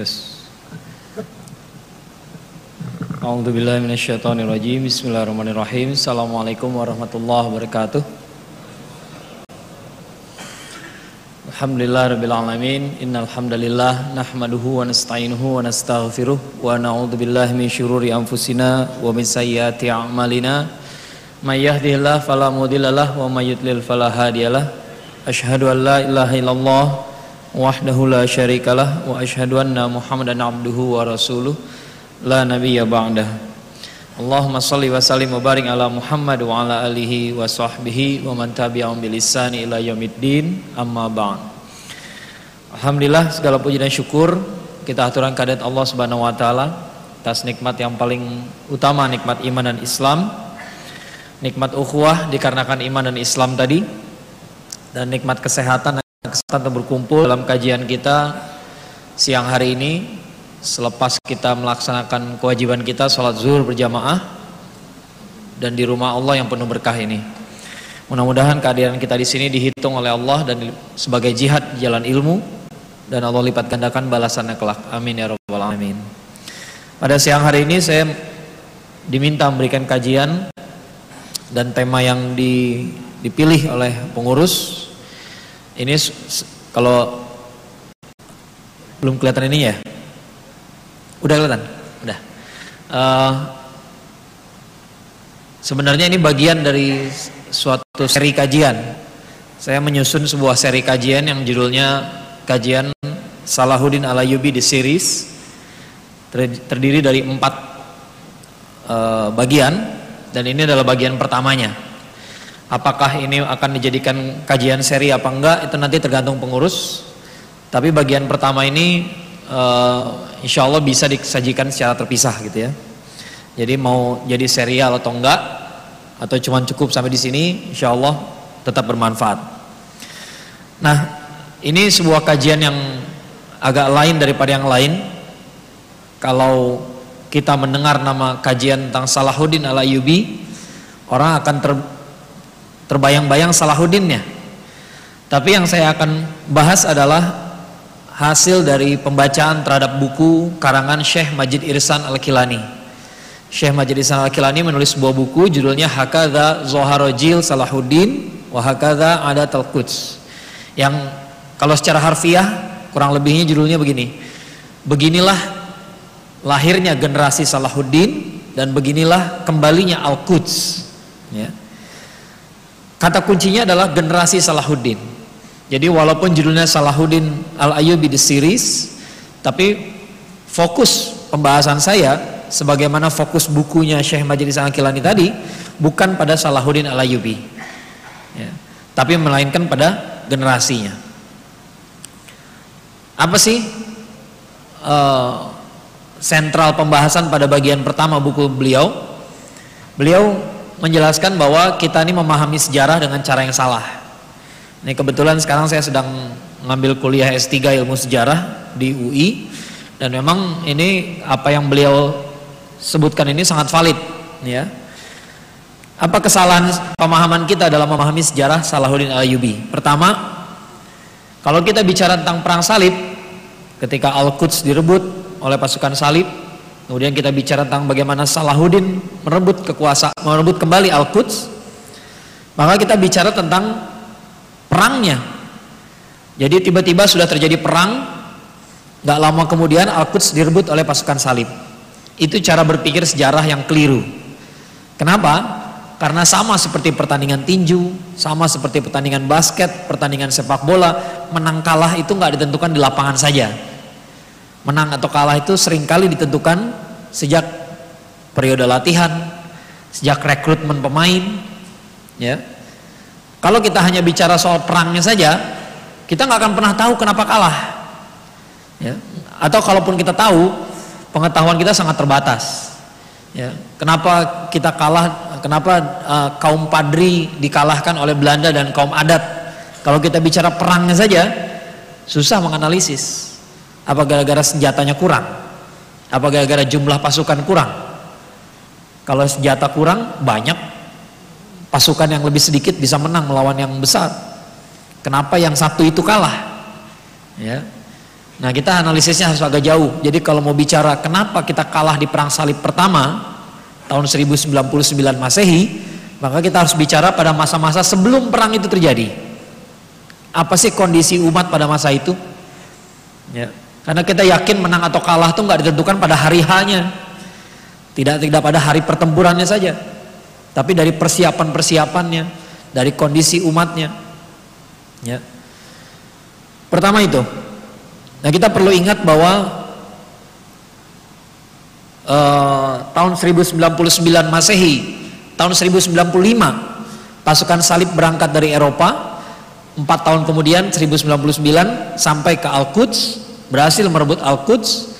Tes. A'udzubillahiminasyaitonirrajim. Bismillahirrahmanirrahim. Assalamualaikum warahmatullahi wabarakatuh. Alhamdulillah rabbil alamin. Innal hamdalillah nahmaduhu wa nasta'inuhu wa nastaghfiruh wa na'udzu billahi min syururi anfusina wa min sayyiati a'malina. May yahdihillahu fala mudhillalah wa may yudlil fala hadiyalah. Asyhadu an la ilaha illallah wahdahu la syarikalah wa asyhadu anna Muhammadan abduhu wa rasuluh la nabiyya ba'dah. Allahumma salli wa sallim wa ala Muhammad wa ala alihi wa sahbihi wa man tabi'ahum bil ila yaumiddin amma ba'd. Alhamdulillah segala puji dan syukur kita aturan kadat Allah Subhanahu wa taala atas nikmat yang paling utama nikmat iman dan Islam. Nikmat ukhuwah dikarenakan iman dan Islam tadi dan nikmat kesehatan dan kesehatan berkumpul dalam kajian kita siang hari ini selepas kita melaksanakan kewajiban kita sholat zuhur berjamaah dan di rumah Allah yang penuh berkah ini. Mudah-mudahan kehadiran kita di sini dihitung oleh Allah dan sebagai jihad jalan ilmu dan Allah lipat gandakan balasannya kelak. Amin ya rabbal alamin. Pada siang hari ini saya diminta memberikan kajian dan tema yang di, dipilih oleh pengurus ini kalau belum kelihatan ini ya. Udah kelihatan? Udah. Uh, sebenarnya ini bagian dari suatu seri kajian. Saya menyusun sebuah seri kajian yang judulnya kajian Salahuddin Alayubi di series terdiri dari empat uh, bagian dan ini adalah bagian pertamanya. Apakah ini akan dijadikan kajian seri apa enggak itu nanti tergantung pengurus. Tapi bagian pertama ini uh, insya Allah bisa disajikan secara terpisah gitu ya. Jadi mau jadi serial atau enggak atau cuma cukup sampai di sini, insya Allah tetap bermanfaat. Nah, ini sebuah kajian yang agak lain daripada yang lain. Kalau kita mendengar nama kajian tentang Salahuddin Al-Ayyubi, orang akan ter, terbayang-bayang Salahuddinnya. Tapi yang saya akan bahas adalah hasil dari pembacaan terhadap buku karangan Syekh Majid Irsan Al-Kilani. Syekh Majid Irsan Al-Kilani menulis sebuah buku judulnya Hakadha Zoharojil Salahuddin wa Hakadha Adat Al-Quds. Yang kalau secara harfiah kurang lebihnya judulnya begini. Beginilah lahirnya generasi Salahuddin dan beginilah kembalinya Al-Quds ya. Kata kuncinya adalah generasi Salahuddin jadi walaupun judulnya Salahuddin Al-Ayyubi the series tapi fokus pembahasan saya sebagaimana fokus bukunya Syekh Majid Kilani tadi bukan pada Salahuddin Al-Ayyubi ya. tapi melainkan pada generasinya apa sih uh, sentral pembahasan pada bagian pertama buku beliau. Beliau menjelaskan bahwa kita ini memahami sejarah dengan cara yang salah. Ini kebetulan sekarang saya sedang mengambil kuliah S3 ilmu sejarah di UI dan memang ini apa yang beliau sebutkan ini sangat valid ya. Apa kesalahan pemahaman kita dalam memahami sejarah Salahuddin Ayyubi? Pertama, kalau kita bicara tentang perang salib ketika Al-Quds direbut oleh pasukan salib. Kemudian kita bicara tentang bagaimana Salahuddin merebut kekuasaan, merebut kembali Al-Quds. Maka kita bicara tentang perangnya. Jadi tiba-tiba sudah terjadi perang, gak lama kemudian Al-Quds direbut oleh pasukan salib. Itu cara berpikir sejarah yang keliru. Kenapa? Karena sama seperti pertandingan tinju, sama seperti pertandingan basket, pertandingan sepak bola, menang kalah itu nggak ditentukan di lapangan saja Menang atau kalah itu sering kali ditentukan sejak periode latihan, sejak rekrutmen pemain, ya. Kalau kita hanya bicara soal perangnya saja, kita nggak akan pernah tahu kenapa kalah, ya. Atau kalaupun kita tahu, pengetahuan kita sangat terbatas, ya. Kenapa kita kalah? Kenapa uh, kaum Padri dikalahkan oleh Belanda dan kaum adat? Kalau kita bicara perangnya saja, susah menganalisis. Apa gara-gara senjatanya kurang? Apa gara-gara jumlah pasukan kurang? Kalau senjata kurang, banyak pasukan yang lebih sedikit bisa menang melawan yang besar. Kenapa yang satu itu kalah? Ya. Nah kita analisisnya harus agak jauh. Jadi kalau mau bicara kenapa kita kalah di perang salib pertama tahun 1099 Masehi, maka kita harus bicara pada masa-masa sebelum perang itu terjadi. Apa sih kondisi umat pada masa itu? Ya. Karena kita yakin menang atau kalah itu nggak ditentukan pada hari hanya, tidak tidak pada hari pertempurannya saja, tapi dari persiapan-persiapannya, dari kondisi umatnya. Ya. Pertama itu. Nah kita perlu ingat bahwa uh, tahun 1099 Masehi tahun 1095 pasukan salib berangkat dari Eropa empat tahun kemudian 1099 sampai ke Al-Quds berhasil merebut Al-Quds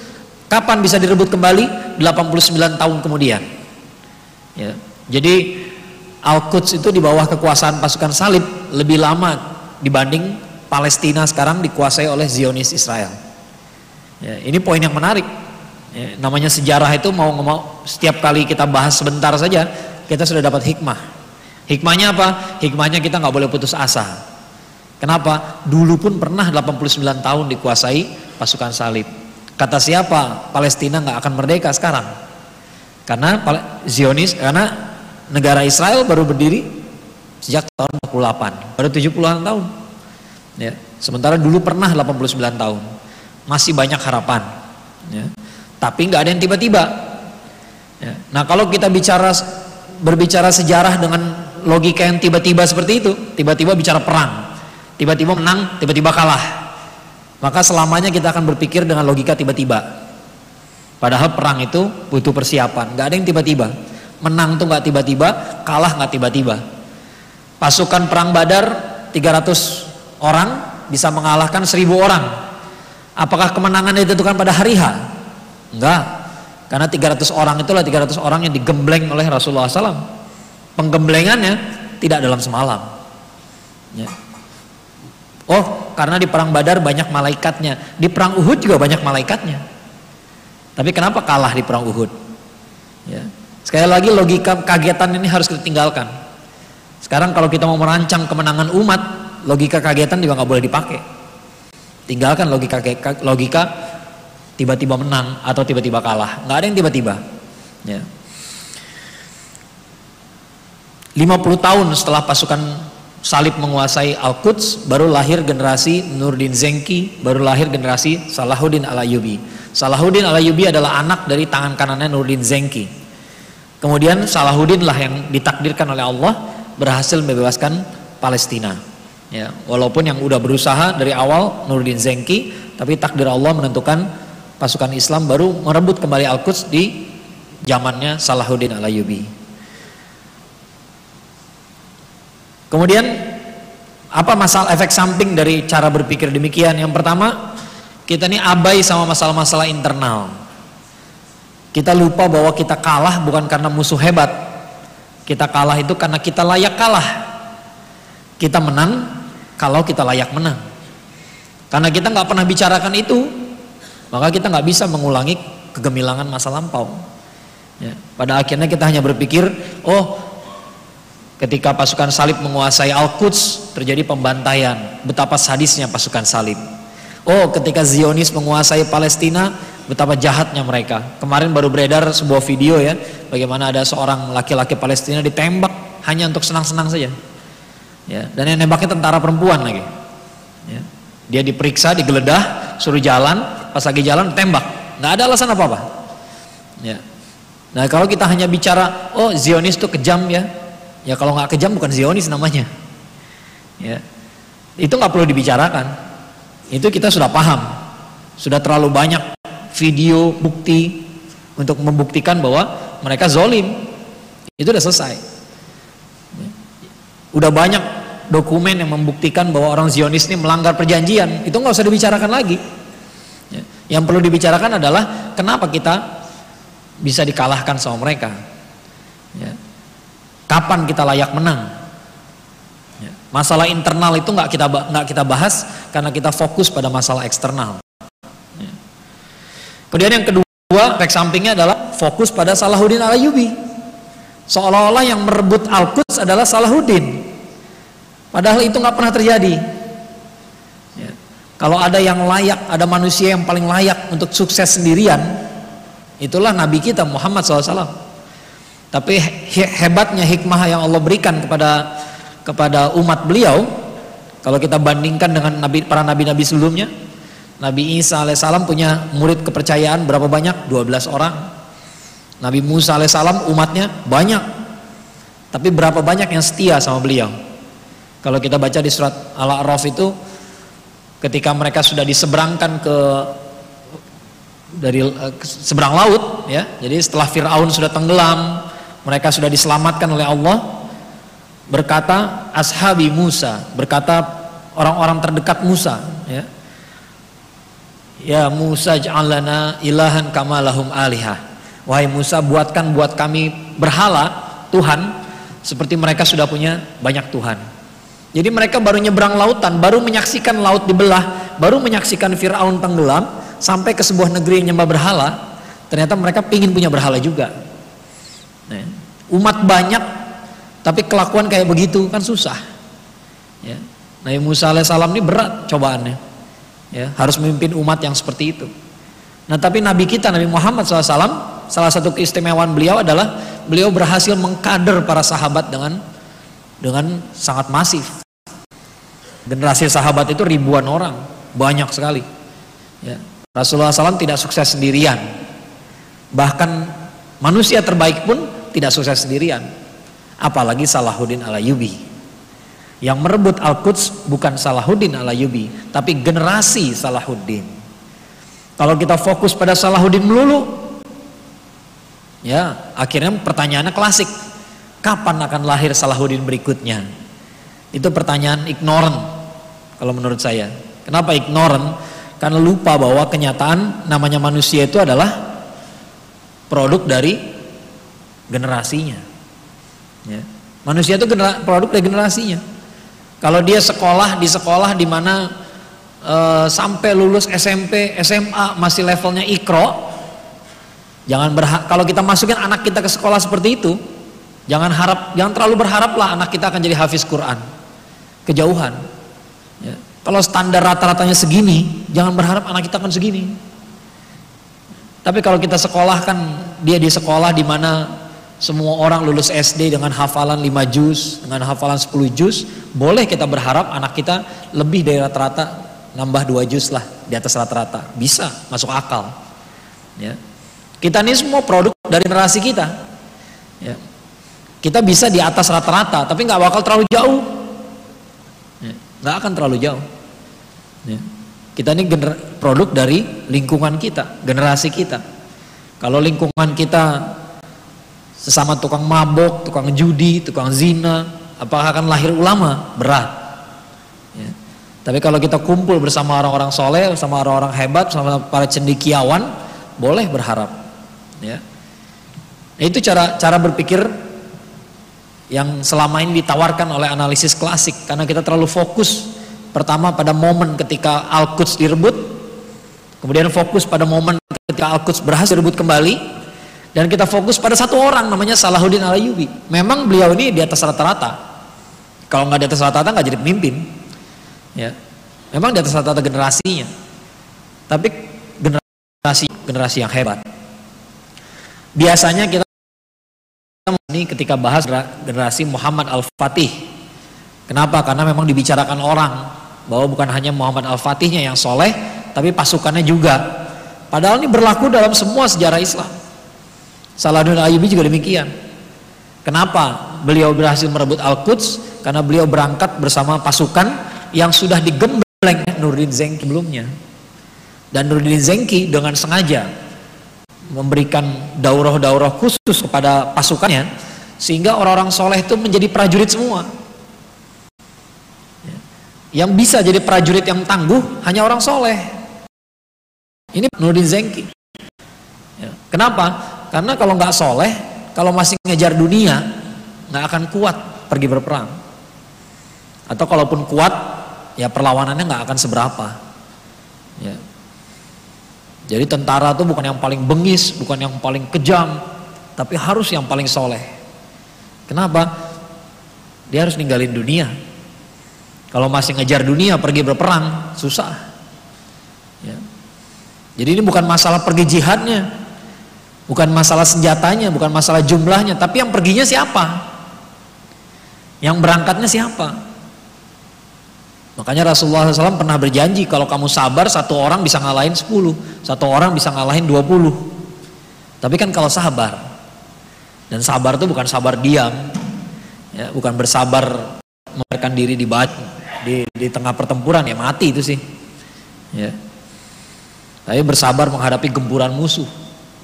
kapan bisa direbut kembali 89 tahun kemudian ya. jadi Al-Quds itu di bawah kekuasaan pasukan salib lebih lama dibanding Palestina sekarang dikuasai oleh Zionis Israel ya, ini poin yang menarik ya, namanya sejarah itu mau mau setiap kali kita bahas sebentar saja kita sudah dapat hikmah. Hikmahnya apa? Hikmahnya kita nggak boleh putus asa. Kenapa? Dulu pun pernah 89 tahun dikuasai pasukan salib. Kata siapa? Palestina nggak akan merdeka sekarang. Karena Zionis, karena negara Israel baru berdiri sejak tahun 48, baru 70-an tahun. Ya. Sementara dulu pernah 89 tahun. Masih banyak harapan. Ya. Tapi nggak ada yang tiba-tiba. Ya. Nah kalau kita bicara berbicara sejarah dengan logika yang tiba-tiba seperti itu, tiba-tiba bicara perang, tiba-tiba menang, tiba-tiba kalah. Maka selamanya kita akan berpikir dengan logika tiba-tiba. Padahal perang itu butuh persiapan, nggak ada yang tiba-tiba. Menang tuh nggak tiba-tiba, kalah nggak tiba-tiba. Pasukan perang Badar 300 orang bisa mengalahkan 1000 orang. Apakah kemenangan ditentukan pada hari H? Enggak. Karena 300 orang itulah 300 orang yang digembleng oleh Rasulullah SAW. Penggemblengannya tidak dalam semalam. Ya. Oh, karena di perang Badar banyak malaikatnya. Di perang Uhud juga banyak malaikatnya. Tapi kenapa kalah di perang Uhud? Ya. Sekali lagi logika kagetan ini harus kita tinggalkan. Sekarang kalau kita mau merancang kemenangan umat, logika kagetan juga nggak boleh dipakai. Tinggalkan logika logika tiba-tiba menang atau tiba-tiba kalah. Nggak ada yang tiba-tiba. Ya. 50 tahun setelah pasukan salib menguasai Al-Quds, baru lahir generasi Nurdin Zenki, baru lahir generasi Salahuddin Al-Ayyubi. Salahuddin Al-Ayyubi adalah anak dari tangan kanannya Nurdin Zenki. Kemudian Salahuddin lah yang ditakdirkan oleh Allah berhasil membebaskan Palestina. Ya, walaupun yang udah berusaha dari awal Nurdin Zenki, tapi takdir Allah menentukan pasukan Islam baru merebut kembali Al-Quds di zamannya Salahuddin Al-Ayyubi. Kemudian apa masalah efek samping dari cara berpikir demikian? Yang pertama, kita ini abai sama masalah-masalah internal. Kita lupa bahwa kita kalah bukan karena musuh hebat. Kita kalah itu karena kita layak kalah. Kita menang kalau kita layak menang. Karena kita nggak pernah bicarakan itu, maka kita nggak bisa mengulangi kegemilangan masa lampau. Ya, pada akhirnya kita hanya berpikir, oh ketika pasukan salib menguasai Al-Quds terjadi pembantaian, betapa sadisnya pasukan salib. Oh ketika Zionis menguasai Palestina, betapa jahatnya mereka. Kemarin baru beredar sebuah video ya, bagaimana ada seorang laki-laki Palestina ditembak hanya untuk senang-senang saja. Ya, dan yang nembaknya tentara perempuan lagi. Ya. Dia diperiksa, digeledah, suruh jalan, pas lagi jalan tembak nggak ada alasan apa apa ya nah kalau kita hanya bicara oh Zionis itu kejam ya ya kalau nggak kejam bukan Zionis namanya. Ya. Itu nggak perlu dibicarakan. Itu kita sudah paham. Sudah terlalu banyak video bukti untuk membuktikan bahwa mereka zolim. Itu udah selesai. Ya. udah banyak dokumen yang membuktikan bahwa orang Zionis ini melanggar perjanjian. Itu nggak usah dibicarakan lagi. Yang perlu dibicarakan adalah kenapa kita bisa dikalahkan sama mereka. Ya. Kapan kita layak menang? Ya. Masalah internal itu nggak kita nggak kita bahas karena kita fokus pada masalah eksternal. Ya. Kemudian yang kedua, efek sampingnya adalah fokus pada Salahuddin Al-Ayyubi. Seolah-olah yang merebut Al-Quds adalah Salahuddin. Padahal itu nggak pernah terjadi. Ya. Kalau ada yang layak, ada manusia yang paling layak untuk sukses sendirian, itulah Nabi kita Muhammad SAW. Tapi hebatnya hikmah yang Allah berikan kepada kepada umat beliau, kalau kita bandingkan dengan nabi, para nabi-nabi sebelumnya, Nabi Isa alaihissalam punya murid kepercayaan berapa banyak? 12 orang. Nabi Musa alaihissalam umatnya banyak. Tapi berapa banyak yang setia sama beliau? Kalau kita baca di surat Al-A'raf itu ketika mereka sudah diseberangkan ke dari uh, seberang laut ya jadi setelah Firaun sudah tenggelam mereka sudah diselamatkan oleh Allah. Berkata ashabi Musa berkata orang-orang terdekat Musa ya. Ya Musa ja'alana ilahan kama lahum alihah. Wahai Musa buatkan buat kami berhala Tuhan seperti mereka sudah punya banyak Tuhan. Jadi mereka baru nyebrang lautan, baru menyaksikan laut dibelah, baru menyaksikan Fir'aun tenggelam, sampai ke sebuah negeri yang nyembah berhala, ternyata mereka pingin punya berhala juga. Umat banyak, tapi kelakuan kayak begitu kan susah. Ya. Nabi Musa alaihissalam ini berat cobaannya. Ya, harus memimpin umat yang seperti itu. Nah tapi Nabi kita Nabi Muhammad SAW salah satu keistimewaan beliau adalah beliau berhasil mengkader para sahabat dengan dengan sangat masif. Generasi sahabat itu ribuan orang, banyak sekali. Ya. Rasulullah SAW tidak sukses sendirian. Bahkan manusia terbaik pun tidak sukses sendirian. Apalagi Salahuddin Alayubi. Yang merebut Al-Quds bukan Salahuddin Alayubi, tapi generasi Salahuddin. Kalau kita fokus pada Salahuddin melulu, ya akhirnya pertanyaannya klasik. Kapan akan lahir Salahuddin berikutnya? Itu pertanyaan ignorant kalau menurut saya. Kenapa ignorant? Karena lupa bahwa kenyataan namanya manusia itu adalah produk dari generasinya. Ya. Manusia itu genera produk dari generasinya. Kalau dia sekolah di sekolah di mana e, sampai lulus SMP, SMA masih levelnya ikro, jangan berharap kalau kita masukin anak kita ke sekolah seperti itu, jangan harap, jangan terlalu berharaplah anak kita akan jadi hafiz Quran kejauhan. Ya. Kalau standar rata-ratanya segini, jangan berharap anak kita akan segini. Tapi kalau kita sekolahkan dia di sekolah di mana semua orang lulus SD dengan hafalan 5 juz, dengan hafalan 10 juz, boleh kita berharap anak kita lebih dari rata-rata nambah 2 juz lah di atas rata-rata. Bisa, masuk akal. Ya. Kita ini semua produk dari generasi kita. Ya. Kita bisa di atas rata-rata, tapi nggak bakal terlalu jauh nggak akan terlalu jauh. Ya. Kita ini produk dari lingkungan kita, generasi kita. Kalau lingkungan kita sesama tukang mabok, tukang judi, tukang zina, apakah akan lahir ulama? Berat. Ya. Tapi kalau kita kumpul bersama orang-orang soleh, bersama orang-orang hebat, bersama para cendikiawan, boleh berharap. Ya. Nah, itu cara cara berpikir yang selama ini ditawarkan oleh analisis klasik karena kita terlalu fokus pertama pada momen ketika Al-Quds direbut kemudian fokus pada momen ketika Al-Quds berhasil direbut kembali dan kita fokus pada satu orang namanya Salahuddin Al-Ayyubi memang beliau ini di atas rata-rata kalau nggak di atas rata-rata nggak jadi pemimpin ya memang di atas rata-rata generasinya tapi generasi generasi yang hebat biasanya kita ini ketika bahas generasi Muhammad Al-Fatih. Kenapa? Karena memang dibicarakan orang bahwa bukan hanya Muhammad Al-Fatihnya yang soleh, tapi pasukannya juga. Padahal ini berlaku dalam semua sejarah Islam. Salahuddin Ayyubi juga demikian. Kenapa? Beliau berhasil merebut Al-Quds karena beliau berangkat bersama pasukan yang sudah digembleng Nurdin Zengki sebelumnya. Dan Nurdin Zengki dengan sengaja memberikan daurah-daurah khusus kepada pasukannya sehingga orang-orang soleh itu menjadi prajurit semua ya. yang bisa jadi prajurit yang tangguh hanya orang soleh ini Nurdin Zengki ya. kenapa? Karena kalau nggak soleh kalau masih ngejar dunia nggak akan kuat pergi berperang atau kalaupun kuat ya perlawanannya nggak akan seberapa ya jadi tentara itu bukan yang paling bengis, bukan yang paling kejam, tapi harus yang paling soleh. Kenapa? Dia harus ninggalin dunia. Kalau masih ngejar dunia pergi berperang, susah. Jadi ini bukan masalah pergi jihadnya, bukan masalah senjatanya, bukan masalah jumlahnya, tapi yang perginya siapa? Yang berangkatnya siapa? Makanya Rasulullah SAW pernah berjanji kalau kamu sabar satu orang bisa ngalahin 10, satu orang bisa ngalahin 20. Tapi kan kalau sabar, dan sabar itu bukan sabar diam, ya, bukan bersabar membiarkan diri di, di di tengah pertempuran ya mati itu sih. Ya. Tapi bersabar menghadapi gempuran musuh.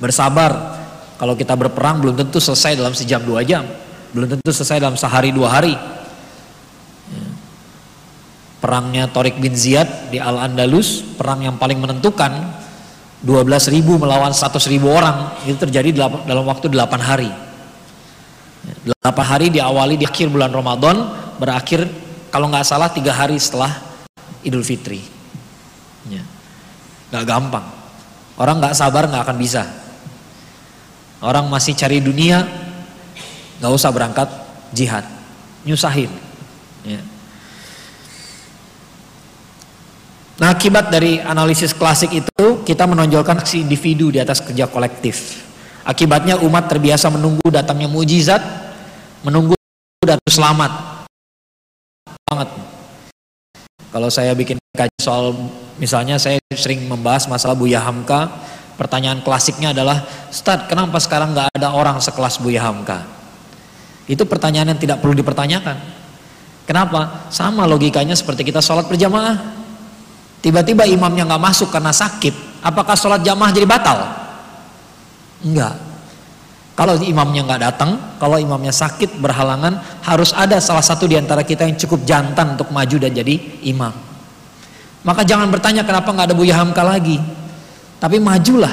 Bersabar. Kalau kita berperang belum tentu selesai dalam sejam dua jam. Belum tentu selesai dalam sehari dua hari. Ya. Perangnya Torik bin Ziyad di Al-Andalus, perang yang paling menentukan 12 ribu melawan 100 ribu orang. Itu terjadi dalam waktu 8 hari. 8 ya, hari diawali di akhir bulan Ramadan berakhir kalau nggak salah tiga hari setelah Idul Fitri. Ya. Nggak gampang. Orang nggak sabar nggak akan bisa orang masih cari dunia nggak usah berangkat jihad nyusahin ya. Nah akibat dari analisis klasik itu kita menonjolkan aksi individu di atas kerja kolektif. Akibatnya umat terbiasa menunggu datangnya mujizat, menunggu datang selamat. Banget. Kalau saya bikin kajian soal Misalnya saya sering membahas masalah Buya Hamka, pertanyaan klasiknya adalah, Ustaz kenapa sekarang nggak ada orang sekelas Buya Hamka? Itu pertanyaan yang tidak perlu dipertanyakan. Kenapa? Sama logikanya seperti kita sholat berjamaah. Tiba-tiba imamnya nggak masuk karena sakit, apakah sholat jamaah jadi batal? Enggak. Kalau imamnya nggak datang, kalau imamnya sakit berhalangan, harus ada salah satu di antara kita yang cukup jantan untuk maju dan jadi imam. Maka jangan bertanya kenapa nggak ada Buya Hamka lagi. Tapi majulah.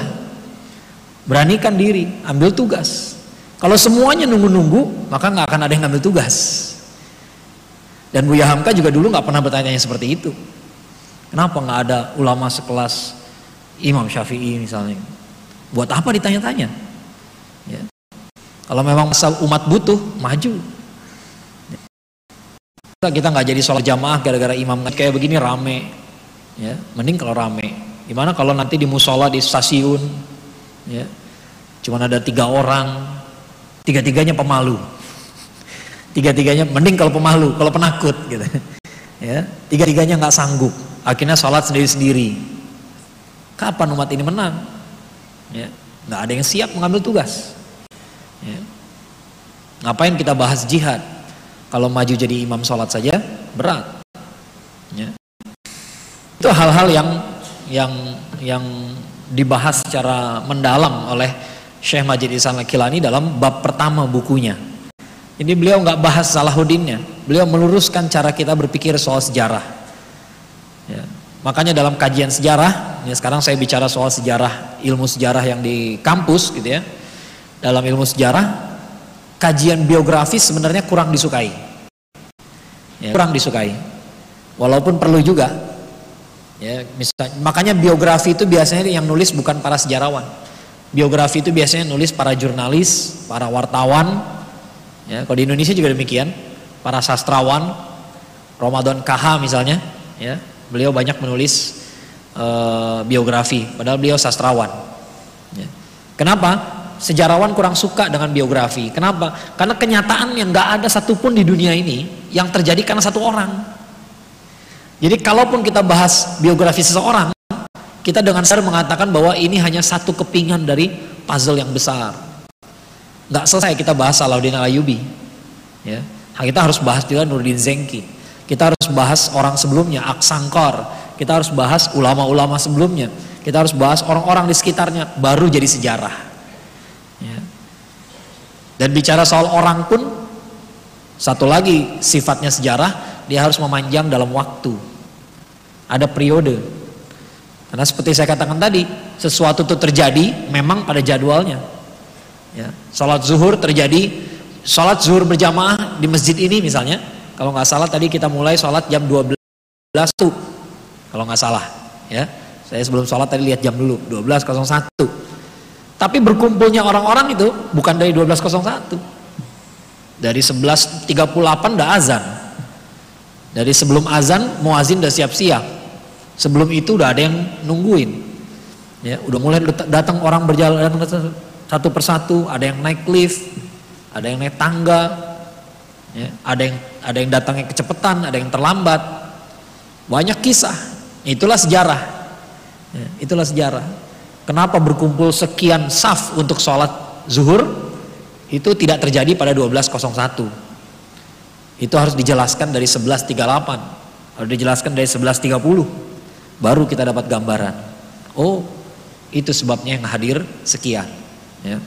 Beranikan diri, ambil tugas. Kalau semuanya nunggu-nunggu, maka nggak akan ada yang ngambil tugas. Dan Buya Hamka juga dulu nggak pernah bertanya seperti itu. Kenapa nggak ada ulama sekelas Imam Syafi'i misalnya? Buat apa ditanya-tanya? Ya. Kalau memang masa umat butuh, maju. Kita nggak jadi sholat jamaah gara-gara imam kayak begini rame, ya mending kalau rame gimana kalau nanti di musola di stasiun ya cuma ada tiga orang tiga tiganya pemalu. Tiga tiganya mending kalau pemalu kalau penakut gitu. Ya tiga tiganya nggak sanggup. Akhirnya sholat sendiri sendiri kapan umat ini menang? Ya nggak ada yang siap mengambil tugas. Ya. ngapain kita bahas jihad? Kalau maju jadi imam sholat saja berat. Itu hal-hal yang yang yang dibahas secara mendalam oleh Syekh Majid Ihsan Kilani dalam bab pertama bukunya. Ini beliau nggak bahas Salahuddinnya, beliau meluruskan cara kita berpikir soal sejarah. Ya. Makanya dalam kajian sejarah, ya sekarang saya bicara soal sejarah, ilmu sejarah yang di kampus gitu ya. Dalam ilmu sejarah, kajian biografis sebenarnya kurang disukai. Ya, kurang disukai. Walaupun perlu juga, Ya, misal, makanya biografi itu biasanya yang nulis bukan para sejarawan. Biografi itu biasanya nulis para jurnalis, para wartawan. Ya, kalau di Indonesia juga demikian, para sastrawan. Ramadan KH misalnya, ya, beliau banyak menulis uh, biografi, padahal beliau sastrawan. Ya. Kenapa? Sejarawan kurang suka dengan biografi. Kenapa? Karena kenyataan yang nggak ada satupun di dunia ini yang terjadi karena satu orang. Jadi kalaupun kita bahas biografi seseorang, kita dengan sadar mengatakan bahwa ini hanya satu kepingan dari puzzle yang besar. Nggak selesai kita bahas Salahuddin Alayubi. Ya. Kita harus bahas juga Nurdin Zengki. Kita harus bahas orang sebelumnya, Aksangkor. Kita harus bahas ulama-ulama sebelumnya. Kita harus bahas orang-orang di sekitarnya, baru jadi sejarah. Ya. Dan bicara soal orang pun, satu lagi sifatnya sejarah, dia harus memanjang dalam waktu ada periode. Karena seperti saya katakan tadi, sesuatu itu terjadi memang pada jadwalnya. Ya, salat zuhur terjadi, salat zuhur berjamaah di masjid ini misalnya, kalau nggak salah tadi kita mulai salat jam 12 tuh, kalau nggak salah, ya. Saya sebelum sholat tadi lihat jam dulu, 12.01. Tapi berkumpulnya orang-orang itu bukan dari 12.01. Dari 11.38 udah azan. Dari sebelum azan, muazin udah siap-siap. Sebelum itu udah ada yang nungguin. Ya, udah mulai datang orang berjalan satu persatu, ada yang naik lift, ada yang naik tangga, ya, ada yang ada yang datangnya kecepatan, ada yang terlambat. Banyak kisah. Itulah sejarah. Ya, itulah sejarah. Kenapa berkumpul sekian saf untuk sholat zuhur? Itu tidak terjadi pada 12.01. Itu harus dijelaskan dari 11.38. Harus dijelaskan dari 11.30. Baru kita dapat gambaran. Oh, itu sebabnya yang hadir sekian. Ya.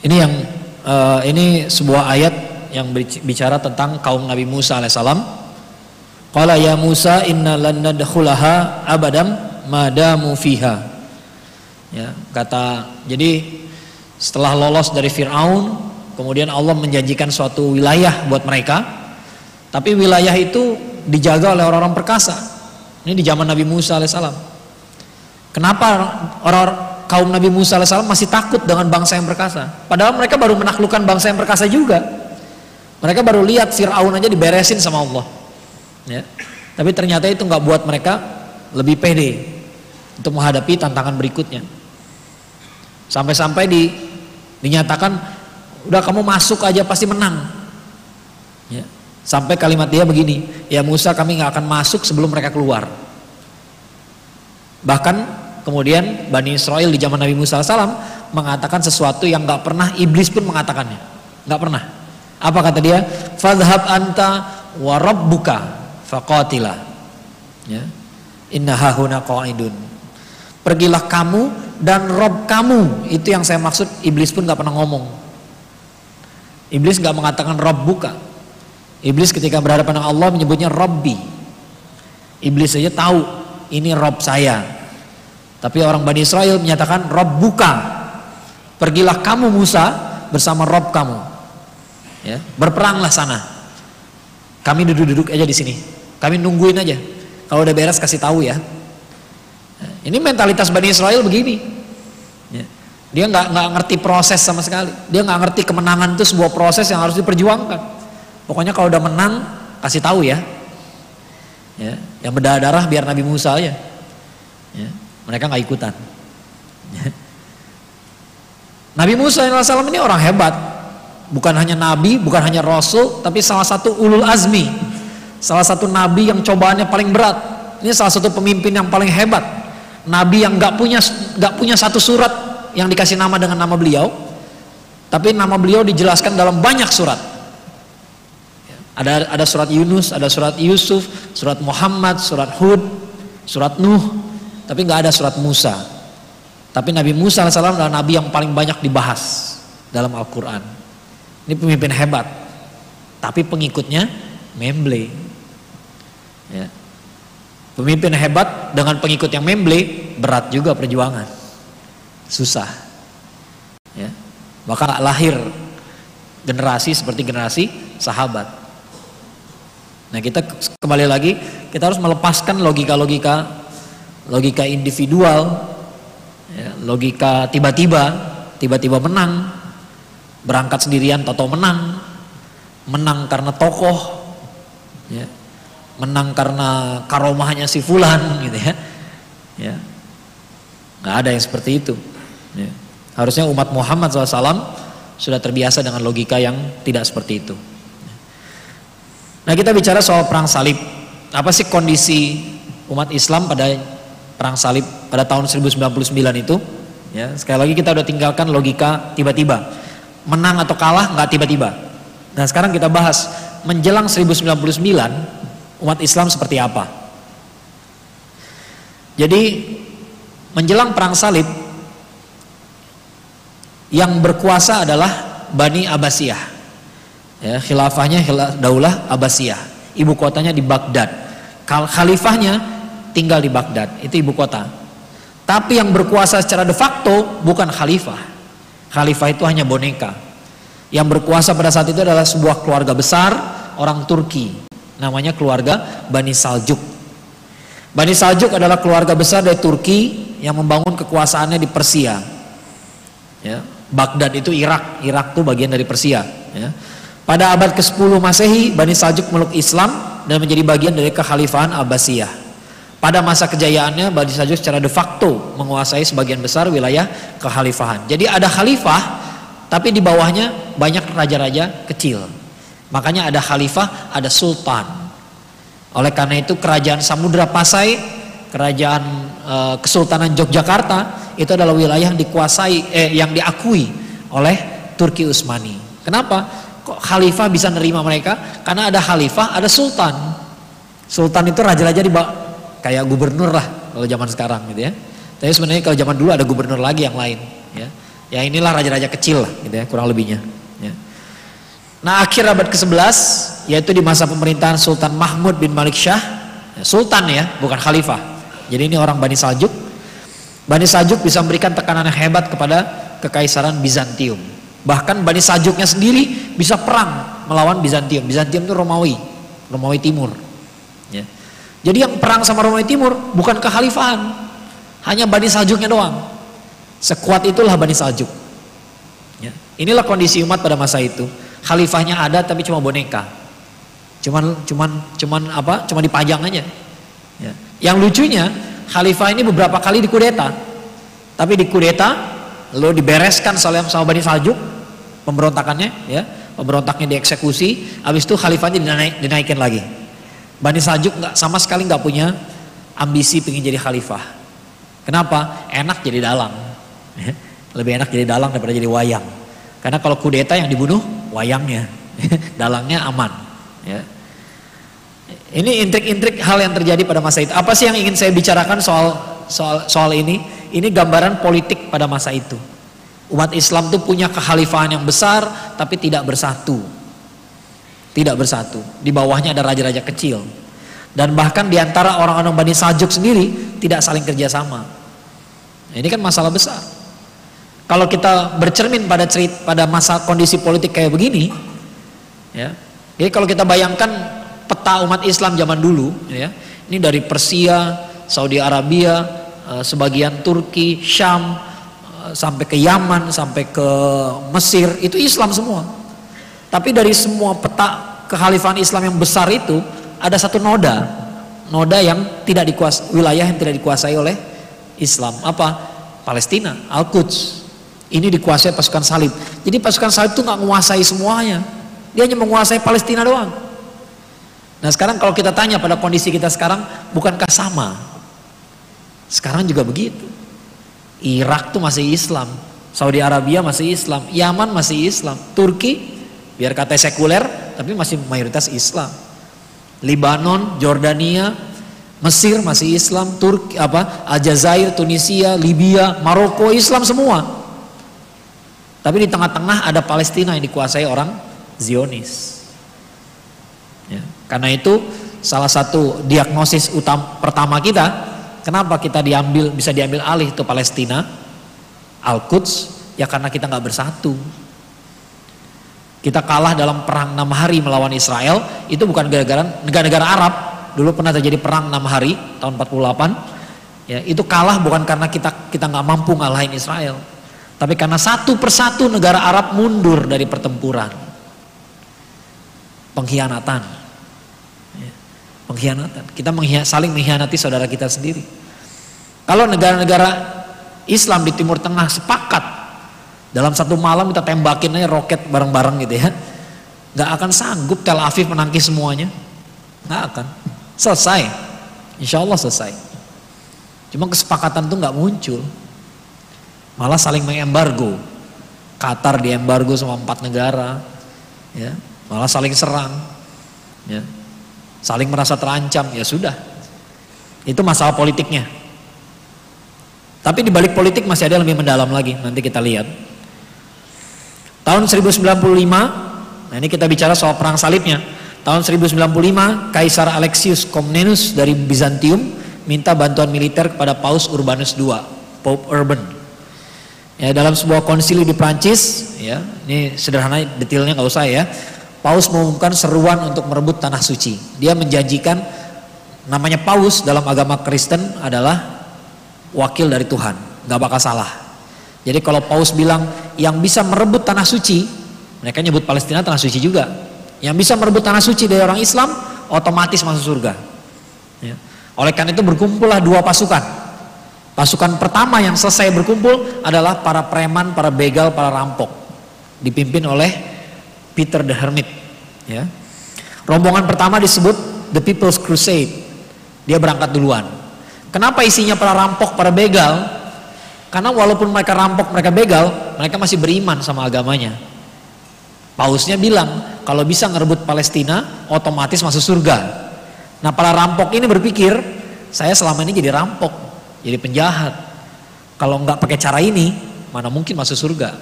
Ini yang uh, ini sebuah ayat yang bicara tentang kaum Nabi Musa alaihissalam. Qala ya Musa inna lan abadam madamu fiha. Ya, kata jadi setelah lolos dari Firaun, kemudian Allah menjanjikan suatu wilayah buat mereka. Tapi wilayah itu dijaga oleh orang-orang perkasa. Ini di zaman Nabi Musa alaihissalam. Kenapa orang kaum Nabi Musa AS masih takut dengan bangsa yang perkasa. Padahal mereka baru menaklukkan bangsa yang perkasa juga. Mereka baru lihat Fir'aun aja diberesin sama Allah. Ya. Tapi ternyata itu nggak buat mereka lebih pede untuk menghadapi tantangan berikutnya. Sampai-sampai di, dinyatakan, udah kamu masuk aja pasti menang. Ya. Sampai kalimat dia begini, ya Musa kami nggak akan masuk sebelum mereka keluar. Bahkan Kemudian Bani Israel di zaman Nabi Musa SAW mengatakan sesuatu yang nggak pernah iblis pun mengatakannya, nggak pernah. Apa kata dia? Fadhab anta wa rabbuka faqatila. Ya. Inna hahuna qaidun. Pergilah kamu dan Rob kamu. Itu yang saya maksud. Iblis pun nggak pernah ngomong. Iblis nggak mengatakan Rob buka. Iblis ketika berhadapan dengan Allah menyebutnya Robbi. Iblis saja tahu ini Rob saya, tapi orang Bani Israel menyatakan Rob buka. Pergilah kamu Musa bersama Rob kamu. Ya, berperanglah sana. Kami duduk-duduk aja di sini. Kami nungguin aja. Kalau udah beres kasih tahu ya. Ini mentalitas Bani Israel begini. Ya. Dia nggak nggak ngerti proses sama sekali. Dia nggak ngerti kemenangan itu sebuah proses yang harus diperjuangkan. Pokoknya kalau udah menang kasih tahu ya. Ya, yang berdarah biar Nabi Musa aja. Ya. Mereka nggak ikutan. Nabi Musa AS ini orang hebat. Bukan hanya nabi, bukan hanya rasul, tapi salah satu ulul azmi. Salah satu nabi yang cobaannya paling berat. Ini salah satu pemimpin yang paling hebat. Nabi yang nggak punya nggak punya satu surat yang dikasih nama dengan nama beliau, tapi nama beliau dijelaskan dalam banyak surat. Ada ada surat Yunus, ada surat Yusuf, surat Muhammad, surat Hud, surat Nuh, tapi nggak ada surat Musa. Tapi Nabi Musa AS adalah nabi yang paling banyak dibahas dalam Al-Quran. Ini pemimpin hebat. Tapi pengikutnya memble. Ya. Pemimpin hebat dengan pengikut yang memble berat juga perjuangan. Susah. Ya. Maka lahir generasi seperti generasi sahabat. Nah kita kembali lagi kita harus melepaskan logika-logika logika individual, ya, logika tiba-tiba, tiba-tiba menang, berangkat sendirian atau menang, menang karena tokoh, ya, menang karena karomahnya si fulan, gitu ya, ya, nggak ada yang seperti itu. Ya. Harusnya umat Muhammad SAW sudah terbiasa dengan logika yang tidak seperti itu. Nah kita bicara soal perang salib, apa sih kondisi umat Islam pada perang salib pada tahun 1099 itu ya sekali lagi kita udah tinggalkan logika tiba-tiba menang atau kalah nggak tiba-tiba nah sekarang kita bahas menjelang 1099 umat Islam seperti apa jadi menjelang perang salib yang berkuasa adalah Bani Abbasiyah ya khilafahnya daulah Abbasiyah ibu kotanya di Baghdad khalifahnya tinggal di Baghdad, itu ibu kota. Tapi yang berkuasa secara de facto bukan khalifah. Khalifah itu hanya boneka. Yang berkuasa pada saat itu adalah sebuah keluarga besar orang Turki. Namanya keluarga Bani Saljuk. Bani Saljuk adalah keluarga besar dari Turki yang membangun kekuasaannya di Persia. Ya, Baghdad itu Irak, Irak itu bagian dari Persia. Ya. Pada abad ke-10 Masehi, Bani Saljuk meluk Islam dan menjadi bagian dari kekhalifahan Abbasiyah. Pada masa kejayaannya Bani Sajuk secara de facto menguasai sebagian besar wilayah kekhalifahan. Jadi ada khalifah tapi di bawahnya banyak raja-raja kecil. Makanya ada khalifah, ada sultan. Oleh karena itu kerajaan Samudra Pasai, kerajaan e, Kesultanan Yogyakarta itu adalah wilayah yang dikuasai eh yang diakui oleh Turki Utsmani. Kenapa? Kok khalifah bisa nerima mereka? Karena ada khalifah, ada sultan. Sultan itu raja-raja di kayak gubernur lah kalau zaman sekarang gitu ya. Tapi sebenarnya kalau zaman dulu ada gubernur lagi yang lain ya. Ya inilah raja-raja kecil lah gitu ya kurang lebihnya ya. Nah akhir abad ke-11 yaitu di masa pemerintahan Sultan Mahmud bin Malik Shah ya, Sultan ya bukan khalifah jadi ini orang Bani Saljuk Bani Saljuk bisa memberikan tekanan yang hebat kepada kekaisaran Bizantium bahkan Bani Saljuknya sendiri bisa perang melawan Bizantium Bizantium itu Romawi Romawi Timur ya. Jadi yang perang sama Romawi Timur bukan kekhalifahan, hanya Bani Saljuknya doang. Sekuat itulah Bani Saljuk. Ya. Inilah kondisi umat pada masa itu. Khalifahnya ada tapi cuma boneka. Cuman cuman cuman apa? Cuma dipajang aja. Ya. Yang lucunya khalifah ini beberapa kali dikudeta. Tapi dikudeta lalu dibereskan sama, sama Bani Saljuk pemberontakannya ya. Pemberontaknya dieksekusi, habis itu khalifahnya dinaik, dinaikin lagi. Bani Saljuk nggak sama sekali nggak punya ambisi pengen jadi khalifah. Kenapa? Enak jadi dalang. Lebih enak jadi dalang daripada jadi wayang. Karena kalau kudeta yang dibunuh wayangnya, dalangnya aman. Ya. Ini intrik-intrik hal yang terjadi pada masa itu. Apa sih yang ingin saya bicarakan soal soal soal ini? Ini gambaran politik pada masa itu. Umat Islam itu punya kekhalifahan yang besar tapi tidak bersatu tidak bersatu. Di bawahnya ada raja-raja kecil. Dan bahkan di antara orang-orang Bani Saljuk sendiri tidak saling kerjasama. Ini kan masalah besar. Kalau kita bercermin pada cerita pada masa kondisi politik kayak begini, ya. Jadi kalau kita bayangkan peta umat Islam zaman dulu, ya, ini dari Persia, Saudi Arabia, eh, sebagian Turki, Syam, eh, sampai ke Yaman, sampai ke Mesir, itu Islam semua. Tapi dari semua peta kekhalifahan Islam yang besar itu ada satu noda, noda yang tidak dikuasai, wilayah yang tidak dikuasai oleh Islam. Apa? Palestina, Al-Quds. Ini dikuasai pasukan salib. Jadi pasukan salib itu nggak menguasai semuanya. Dia hanya menguasai Palestina doang. Nah sekarang kalau kita tanya pada kondisi kita sekarang, bukankah sama? Sekarang juga begitu. Irak tuh masih Islam, Saudi Arabia masih Islam, Yaman masih Islam, Turki biar kata sekuler tapi masih mayoritas Islam Libanon Jordania Mesir masih Islam Turki apa Aljazair Tunisia Libya Maroko Islam semua tapi di tengah-tengah ada Palestina yang dikuasai orang Zionis. Ya. karena itu salah satu diagnosis utama pertama kita kenapa kita diambil bisa diambil alih itu Palestina? Al-Quds ya karena kita nggak bersatu. Kita kalah dalam perang enam hari melawan Israel itu bukan gara-gara negara-negara Arab. Dulu pernah terjadi perang enam hari tahun 48 ya itu kalah bukan karena kita kita nggak mampu ngalahin Israel tapi karena satu persatu negara Arab mundur dari pertempuran pengkhianatan ya, pengkhianatan kita saling mengkhianati saudara kita sendiri kalau negara-negara Islam di Timur Tengah sepakat dalam satu malam kita tembakin aja roket bareng-bareng gitu ya. Gak akan sanggup Tel Aviv menangkis semuanya. Gak akan. Selesai. Insya Allah selesai. Cuma kesepakatan itu gak muncul. Malah saling mengembargo. Qatar diembargo sama empat negara. Ya, malah saling serang. Ya, saling merasa terancam. Ya sudah. Itu masalah politiknya. Tapi di balik politik masih ada yang lebih mendalam lagi. Nanti kita lihat. Tahun 1095, nah ini kita bicara soal perang salibnya. Tahun 1095, Kaisar Alexius Komnenus dari Bizantium minta bantuan militer kepada Paus Urbanus II, Pope Urban. Ya, dalam sebuah konsili di Prancis, ya, ini sederhana detailnya nggak usah ya. Paus mengumumkan seruan untuk merebut tanah suci. Dia menjanjikan namanya Paus dalam agama Kristen adalah wakil dari Tuhan, nggak bakal salah. Jadi kalau Paus bilang yang bisa merebut tanah suci, mereka nyebut Palestina tanah suci juga. Yang bisa merebut tanah suci dari orang Islam, otomatis masuk surga. Ya. Oleh karena itu berkumpullah dua pasukan. Pasukan pertama yang selesai berkumpul adalah para preman, para begal, para rampok. Dipimpin oleh Peter the Hermit. Ya. Rombongan pertama disebut The People's Crusade. Dia berangkat duluan. Kenapa isinya para rampok, para begal? Karena walaupun mereka rampok, mereka begal, mereka masih beriman sama agamanya. Pausnya bilang, kalau bisa ngerebut Palestina, otomatis masuk surga. Nah para rampok ini berpikir, saya selama ini jadi rampok, jadi penjahat. Kalau nggak pakai cara ini, mana mungkin masuk surga.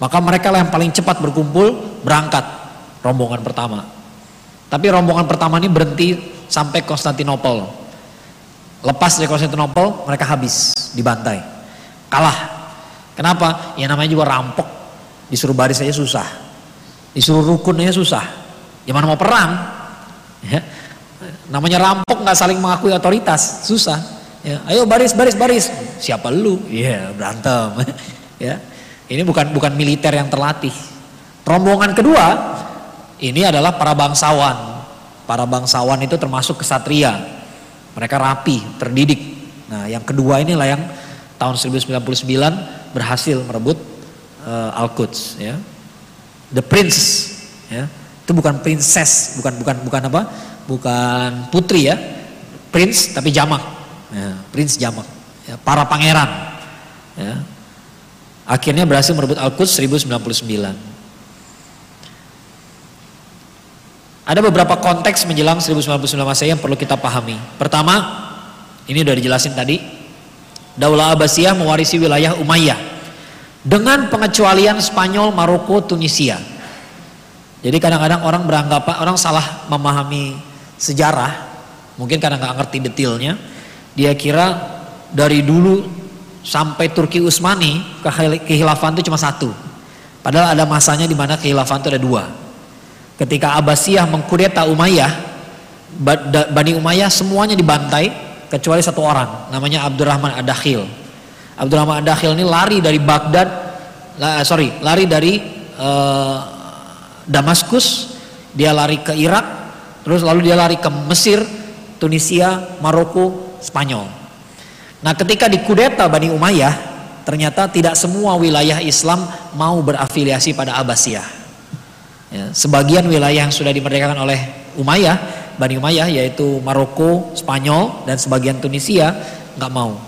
Maka mereka lah yang paling cepat berkumpul, berangkat rombongan pertama. Tapi rombongan pertama ini berhenti sampai Konstantinopel. Lepas dari Konstantinopel, mereka habis, dibantai. Kalah. Kenapa? Ya namanya juga rampok. Disuruh baris saja susah. Disuruh rukun aja susah. Gimana mau perang? Ya. Namanya rampok nggak saling mengakui otoritas, susah. Ya, ayo baris baris baris. Siapa lu? Iya, yeah, berantem. ya. Ini bukan bukan militer yang terlatih. Rombongan kedua ini adalah para bangsawan. Para bangsawan itu termasuk kesatria. Mereka rapi, terdidik. Nah, yang kedua inilah yang tahun 1099 berhasil merebut uh, Al-Quds ya. The Prince ya. Itu bukan princess, bukan bukan bukan apa? bukan putri ya, prince tapi jamak, ya, prince jamak, ya, para pangeran. Ya. Akhirnya berhasil merebut Al-Quds 1099. Ada beberapa konteks menjelang 1099 Masehi yang perlu kita pahami. Pertama, ini udah dijelasin tadi, Daulah Abbasiyah mewarisi wilayah Umayyah dengan pengecualian Spanyol, Maroko, Tunisia. Jadi kadang-kadang orang beranggapan orang salah memahami sejarah, mungkin karena nggak ngerti detailnya, dia kira dari dulu sampai Turki Utsmani kehilafan itu cuma satu. Padahal ada masanya di mana kehilafan itu ada dua. Ketika Abbasiyah mengkudeta Umayyah, Bani Umayyah semuanya dibantai kecuali satu orang, namanya Abdurrahman Ad-Dakhil. Abdurrahman Ad-Dakhil ini lari dari Baghdad, sorry, lari dari uh, Damaskus, dia lari ke Irak, Terus lalu dia lari ke Mesir, Tunisia, Maroko, Spanyol. Nah ketika dikudeta Bani Umayyah, ternyata tidak semua wilayah Islam mau berafiliasi pada Abbasiyah. Ya, sebagian wilayah yang sudah dimerdekakan oleh Umayyah, Bani Umayyah yaitu Maroko, Spanyol dan sebagian Tunisia nggak mau.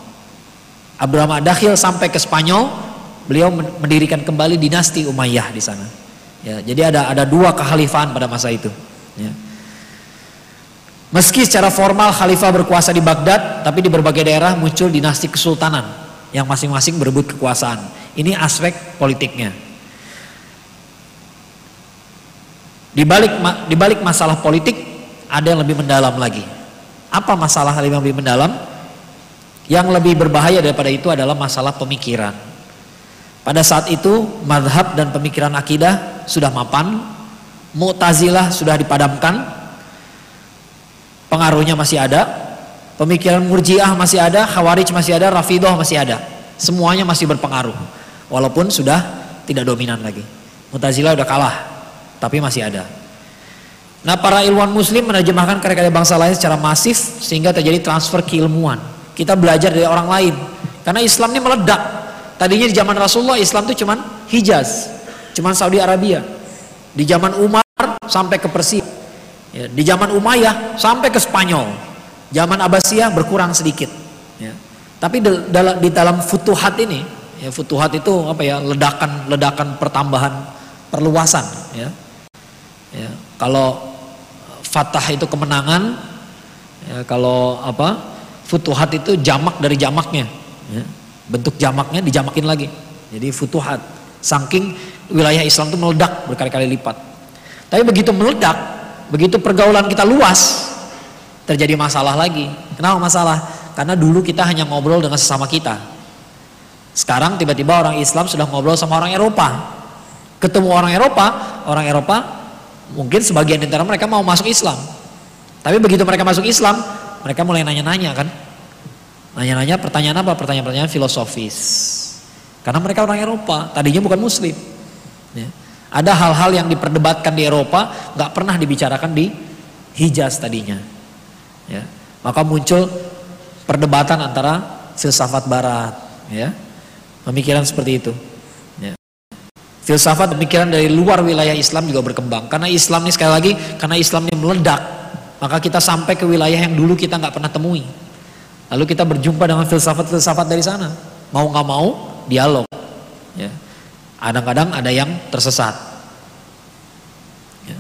Abraham Dakhil sampai ke Spanyol, beliau mendirikan kembali dinasti Umayyah di sana. Ya, jadi ada ada dua kekhalifahan pada masa itu. Ya. Meski secara formal khalifah berkuasa di Baghdad, tapi di berbagai daerah muncul dinasti kesultanan yang masing-masing berebut kekuasaan. Ini aspek politiknya. Di balik di balik masalah politik ada yang lebih mendalam lagi. Apa masalah yang lebih mendalam? Yang lebih berbahaya daripada itu adalah masalah pemikiran. Pada saat itu madhab dan pemikiran akidah sudah mapan, Mu'tazilah sudah dipadamkan, pengaruhnya masih ada, pemikiran murjiah masih ada, khawarij masih ada, rafidah masih ada. Semuanya masih berpengaruh. Walaupun sudah tidak dominan lagi. Mutazilah udah kalah, tapi masih ada. Nah para ilmuwan muslim menerjemahkan karya-karya bangsa lain secara masif sehingga terjadi transfer keilmuan. Kita belajar dari orang lain. Karena Islam ini meledak. Tadinya di zaman Rasulullah Islam itu cuman Hijaz, cuman Saudi Arabia. Di zaman Umar sampai ke Persia. Ya, di zaman Umayyah sampai ke Spanyol. Zaman Abbasiyah berkurang sedikit. Ya. Tapi di, dalam, di dalam futuhat ini, ya, futuhat itu apa ya ledakan ledakan pertambahan perluasan. Ya. Ya, kalau fatah itu kemenangan, ya, kalau apa futuhat itu jamak dari jamaknya. Ya. Bentuk jamaknya dijamakin lagi. Jadi futuhat. Saking wilayah Islam itu meledak berkali-kali lipat. Tapi begitu meledak, Begitu pergaulan kita luas, terjadi masalah lagi. Kenapa masalah? Karena dulu kita hanya ngobrol dengan sesama kita. Sekarang tiba-tiba orang Islam sudah ngobrol sama orang Eropa. Ketemu orang Eropa, orang Eropa mungkin sebagian di antara mereka mau masuk Islam. Tapi begitu mereka masuk Islam, mereka mulai nanya-nanya kan. Nanya-nanya pertanyaan apa? Pertanyaan-pertanyaan filosofis. Karena mereka orang Eropa, tadinya bukan muslim. Ya. Ada hal-hal yang diperdebatkan di Eropa nggak pernah dibicarakan di Hijaz tadinya. Ya. Maka muncul perdebatan antara filsafat barat, ya. Pemikiran seperti itu. Ya. Filsafat pemikiran dari luar wilayah Islam juga berkembang. Karena Islam ini sekali lagi, karena Islam ini meledak, maka kita sampai ke wilayah yang dulu kita nggak pernah temui. Lalu kita berjumpa dengan filsafat-filsafat dari sana. Mau nggak mau, dialog. Ya. Kadang-kadang ada yang tersesat. Ya.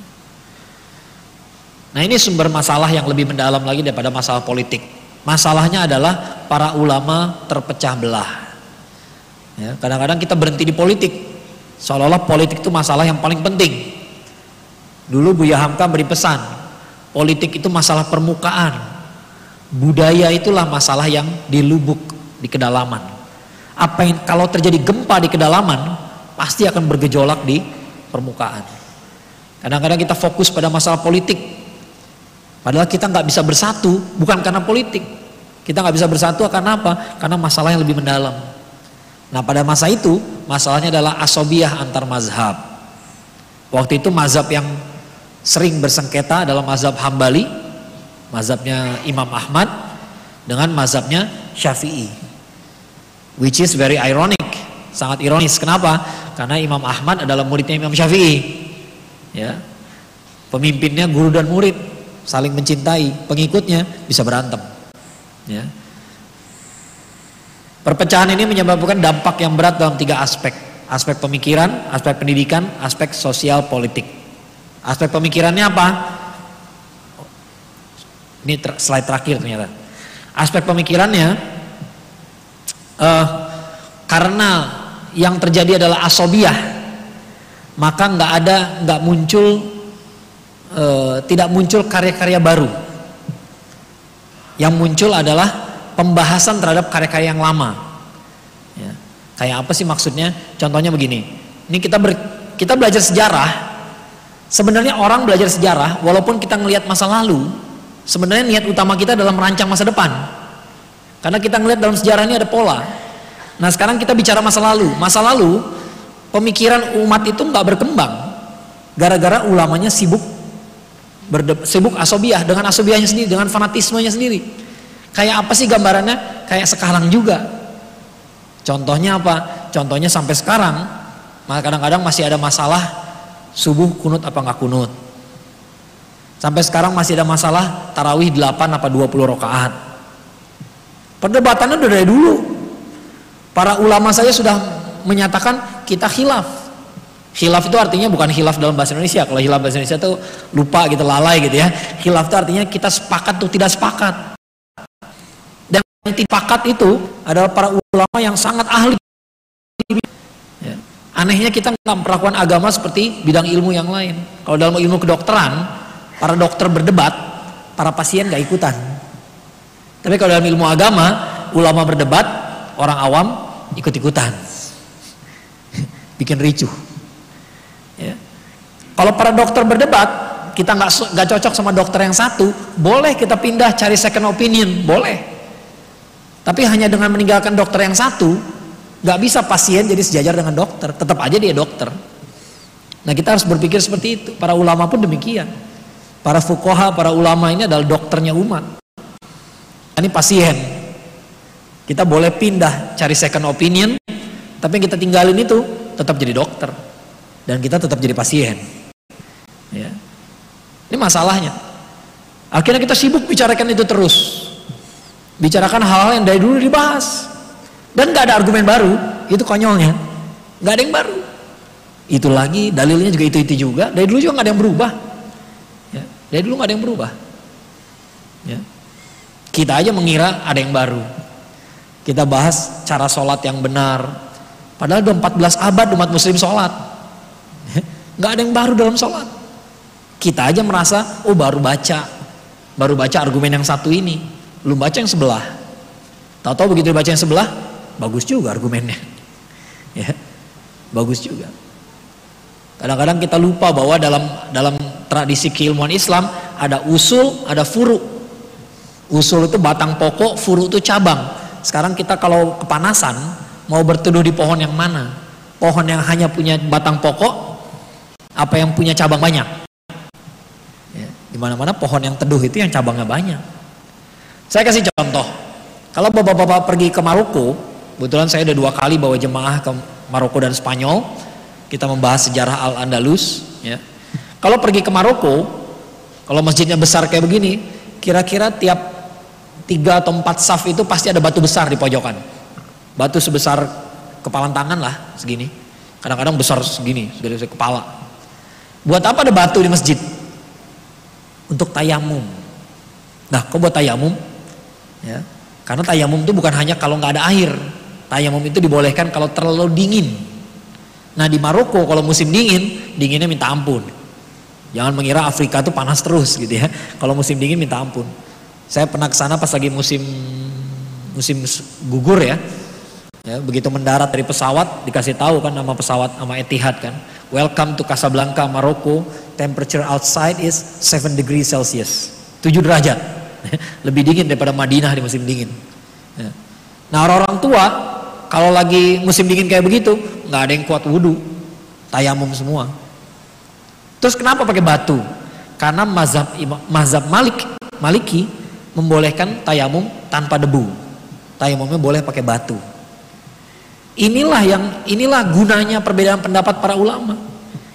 Nah ini sumber masalah yang lebih mendalam lagi daripada masalah politik. Masalahnya adalah para ulama terpecah belah. Ya, kadang-kadang kita berhenti di politik, seolah-olah politik itu masalah yang paling penting. Dulu Buya Hamka beri pesan, politik itu masalah permukaan, budaya itulah masalah yang di lubuk, di kedalaman. Apa yang kalau terjadi gempa di kedalaman, pasti akan bergejolak di permukaan. Kadang-kadang kita fokus pada masalah politik, padahal kita nggak bisa bersatu bukan karena politik. Kita nggak bisa bersatu karena apa? Karena masalah yang lebih mendalam. Nah pada masa itu masalahnya adalah asobiah antar mazhab. Waktu itu mazhab yang sering bersengketa adalah mazhab Hambali, mazhabnya Imam Ahmad dengan mazhabnya Syafi'i. Which is very ironic, sangat ironis. Kenapa? Karena Imam Ahmad adalah muridnya Imam Syafi'i. Ya. Pemimpinnya guru dan murid saling mencintai, pengikutnya bisa berantem. Ya. Perpecahan ini menyebabkan dampak yang berat dalam tiga aspek. Aspek pemikiran, aspek pendidikan, aspek sosial politik. Aspek pemikirannya apa? Ini ter slide terakhir ternyata. Aspek pemikirannya, uh, karena yang terjadi adalah asobiah maka nggak ada nggak muncul e, tidak muncul karya-karya baru. Yang muncul adalah pembahasan terhadap karya-karya yang lama. Ya. kayak apa sih maksudnya? Contohnya begini. Ini kita ber, kita belajar sejarah. Sebenarnya orang belajar sejarah walaupun kita ngelihat masa lalu sebenarnya niat utama kita dalam merancang masa depan. Karena kita ngelihat dalam sejarah ini ada pola Nah sekarang kita bicara masa lalu. Masa lalu pemikiran umat itu nggak berkembang gara-gara ulamanya sibuk sibuk asobiah dengan asobiahnya sendiri, dengan fanatismenya sendiri. Kayak apa sih gambarannya? Kayak sekarang juga. Contohnya apa? Contohnya sampai sekarang, kadang-kadang masih ada masalah subuh kunut apa nggak kunut. Sampai sekarang masih ada masalah tarawih 8 apa 20 rakaat. Perdebatannya udah dari dulu. Para ulama saya sudah menyatakan kita khilaf. Khilaf itu artinya bukan khilaf dalam bahasa Indonesia. Kalau khilaf bahasa Indonesia itu lupa gitu, lalai gitu ya. Khilaf itu artinya kita sepakat tuh tidak sepakat. Dan yang tidak sepakat itu adalah para ulama yang sangat ahli. Ya. Anehnya kita nggak perlakuan agama seperti bidang ilmu yang lain. Kalau dalam ilmu kedokteran, para dokter berdebat, para pasien nggak ikutan. Tapi kalau dalam ilmu agama, ulama berdebat, orang awam ikut-ikutan. Bikin ricuh. Ya. kalau para dokter berdebat kita nggak nggak cocok sama dokter yang satu boleh kita pindah cari second opinion boleh. Tapi hanya dengan meninggalkan dokter yang satu nggak bisa pasien jadi sejajar dengan dokter tetap aja dia dokter. Nah kita harus berpikir seperti itu. Para ulama pun demikian. Para fukoha para ulama ini adalah dokternya umat ini pasien kita boleh pindah cari second opinion, tapi yang kita tinggalin itu tetap jadi dokter dan kita tetap jadi pasien. Ya. Ini masalahnya. Akhirnya kita sibuk bicarakan itu terus. Bicarakan hal-hal yang dari dulu dibahas. Dan gak ada argumen baru, itu konyolnya. Gak ada yang baru. Itu lagi, dalilnya juga itu-itu juga. Dari dulu juga gak ada yang berubah. Ya. Dari dulu gak ada yang berubah. Ya. Kita aja mengira ada yang baru. Kita bahas cara sholat yang benar. Padahal udah 14 abad umat muslim sholat. Nggak ada yang baru dalam sholat. Kita aja merasa, oh baru baca. Baru baca argumen yang satu ini. Belum baca yang sebelah. Tahu-tahu begitu dibaca yang sebelah, bagus juga argumennya. Ya, bagus juga. Kadang-kadang kita lupa bahwa dalam dalam tradisi keilmuan Islam ada usul, ada furu. Usul itu batang pokok, furu itu cabang. Sekarang kita kalau kepanasan mau berteduh di pohon yang mana? Pohon yang hanya punya batang pokok apa yang punya cabang banyak? Ya. Di mana-mana pohon yang teduh itu yang cabangnya banyak. Saya kasih contoh. Kalau bapak-bapak pergi ke Maroko, kebetulan saya udah dua kali bawa jemaah ke Maroko dan Spanyol. Kita membahas sejarah Al-Andalus. Ya. Kalau pergi ke Maroko, kalau masjidnya besar kayak begini, kira-kira tiap tiga atau empat saf itu pasti ada batu besar di pojokan. Batu sebesar kepalan tangan lah segini. Kadang-kadang besar segini, segini kepala. Buat apa ada batu di masjid? Untuk tayamum. Nah, kok buat tayamum? Ya, karena tayamum itu bukan hanya kalau nggak ada air. Tayamum itu dibolehkan kalau terlalu dingin. Nah di Maroko kalau musim dingin, dinginnya minta ampun. Jangan mengira Afrika itu panas terus gitu ya. Kalau musim dingin minta ampun. Saya pernah ke sana pas lagi musim musim gugur ya. Ya, begitu mendarat dari pesawat dikasih tahu kan nama pesawat sama Etihad kan. Welcome to Casablanca, Maroko. Temperature outside is 7 degrees Celsius. 7 derajat. Lebih dingin daripada Madinah di musim dingin. Ya. Nah orang-orang tua kalau lagi musim dingin kayak begitu nggak ada yang kuat wudhu, tayamum semua. Terus kenapa pakai batu? Karena mazhab mazhab Malik Maliki membolehkan tayamum tanpa debu. Tayamumnya boleh pakai batu. Inilah yang inilah gunanya perbedaan pendapat para ulama.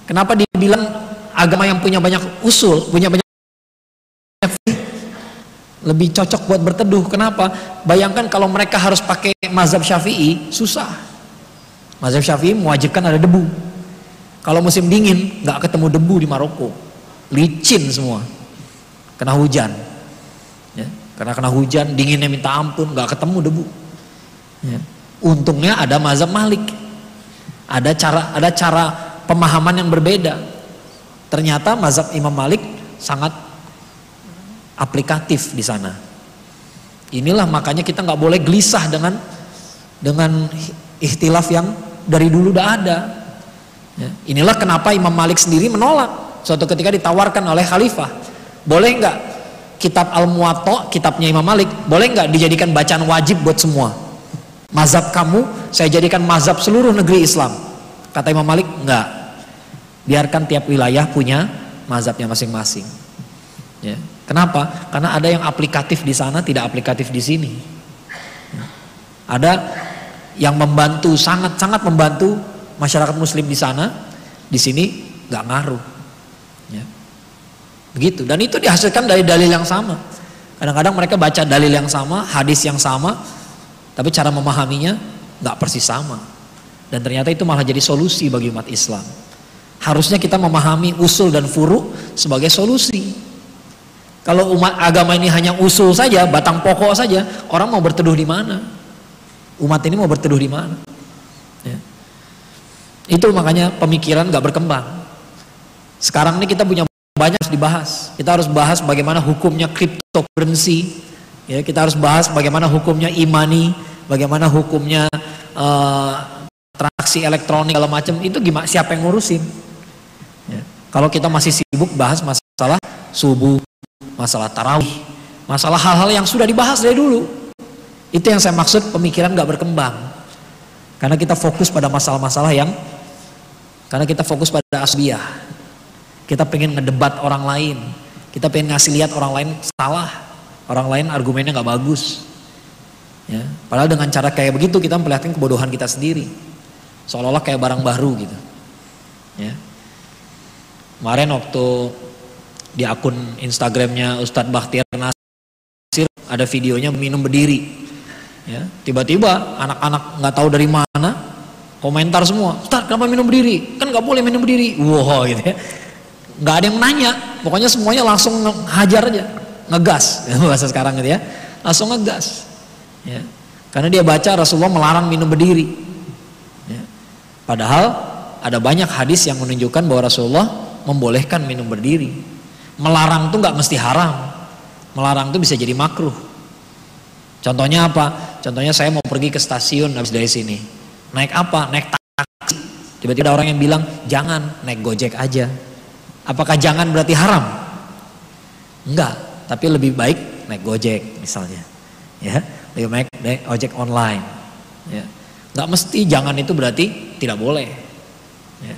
Kenapa dibilang agama yang punya banyak usul, punya banyak lebih cocok buat berteduh. Kenapa? Bayangkan kalau mereka harus pakai mazhab Syafi'i, susah. Mazhab Syafi'i mewajibkan ada debu. Kalau musim dingin, nggak ketemu debu di Maroko, licin semua, kena hujan. Karena kena hujan, dinginnya minta ampun, nggak ketemu debu. Ya. Untungnya ada mazhab Malik, ada cara ada cara pemahaman yang berbeda. Ternyata mazhab Imam Malik sangat aplikatif di sana. Inilah makanya kita nggak boleh gelisah dengan dengan ikhtilaf yang dari dulu udah ada. Ya, inilah kenapa Imam Malik sendiri menolak suatu ketika ditawarkan oleh khalifah. Boleh nggak kitab Al Muwatta, kitabnya Imam Malik, boleh nggak dijadikan bacaan wajib buat semua? Mazhab kamu saya jadikan mazhab seluruh negeri Islam. Kata Imam Malik, enggak. Biarkan tiap wilayah punya mazhabnya masing-masing. Ya. Kenapa? Karena ada yang aplikatif di sana, tidak aplikatif di sini. Ada yang membantu, sangat-sangat membantu masyarakat muslim di sana, di sini nggak ngaruh. Begitu. Dan itu dihasilkan dari dalil yang sama. Kadang-kadang mereka baca dalil yang sama, hadis yang sama, tapi cara memahaminya nggak persis sama. Dan ternyata itu malah jadi solusi bagi umat Islam. Harusnya kita memahami usul dan furu sebagai solusi. Kalau umat agama ini hanya usul saja, batang pokok saja, orang mau berteduh di mana? Umat ini mau berteduh di mana? Ya. Itu makanya pemikiran gak berkembang. Sekarang ini kita punya banyak harus dibahas. Kita harus bahas bagaimana hukumnya cryptocurrency. Ya, kita harus bahas bagaimana hukumnya imani, bagaimana hukumnya uh, transaksi elektronik segala macam. Itu gimana? Siapa yang ngurusin? Ya. Kalau kita masih sibuk bahas masalah subuh, masalah tarawih, masalah hal-hal yang sudah dibahas dari dulu. Itu yang saya maksud pemikiran gak berkembang. Karena kita fokus pada masalah-masalah yang karena kita fokus pada asbiah. Kita pengen ngedebat orang lain. Kita pengen ngasih lihat orang lain salah. Orang lain argumennya gak bagus. Ya, padahal dengan cara kayak begitu kita memperlihatkan kebodohan kita sendiri. Seolah-olah kayak barang baru gitu. Ya. Kemarin waktu di akun Instagramnya Ustadz Bakhtiar Nasir ada videonya minum berdiri ya tiba-tiba anak-anak nggak tahu dari mana komentar semua Ustadz kenapa minum berdiri kan nggak boleh minum berdiri wow gitu ya nggak ada yang nanya pokoknya semuanya langsung hajar aja ngegas bahasa sekarang gitu ya langsung ngegas ya karena dia baca Rasulullah melarang minum berdiri ya. padahal ada banyak hadis yang menunjukkan bahwa Rasulullah membolehkan minum berdiri Melarang tuh nggak mesti haram. Melarang tuh bisa jadi makruh. Contohnya apa? Contohnya saya mau pergi ke stasiun habis dari sini. Naik apa? Naik taksi. Tiba-tiba orang yang bilang, jangan naik gojek aja. Apakah jangan berarti haram? Enggak, tapi lebih baik naik gojek misalnya. Ya, lebih baik naik ojek online. Ya. Enggak mesti jangan itu berarti tidak boleh. Ya.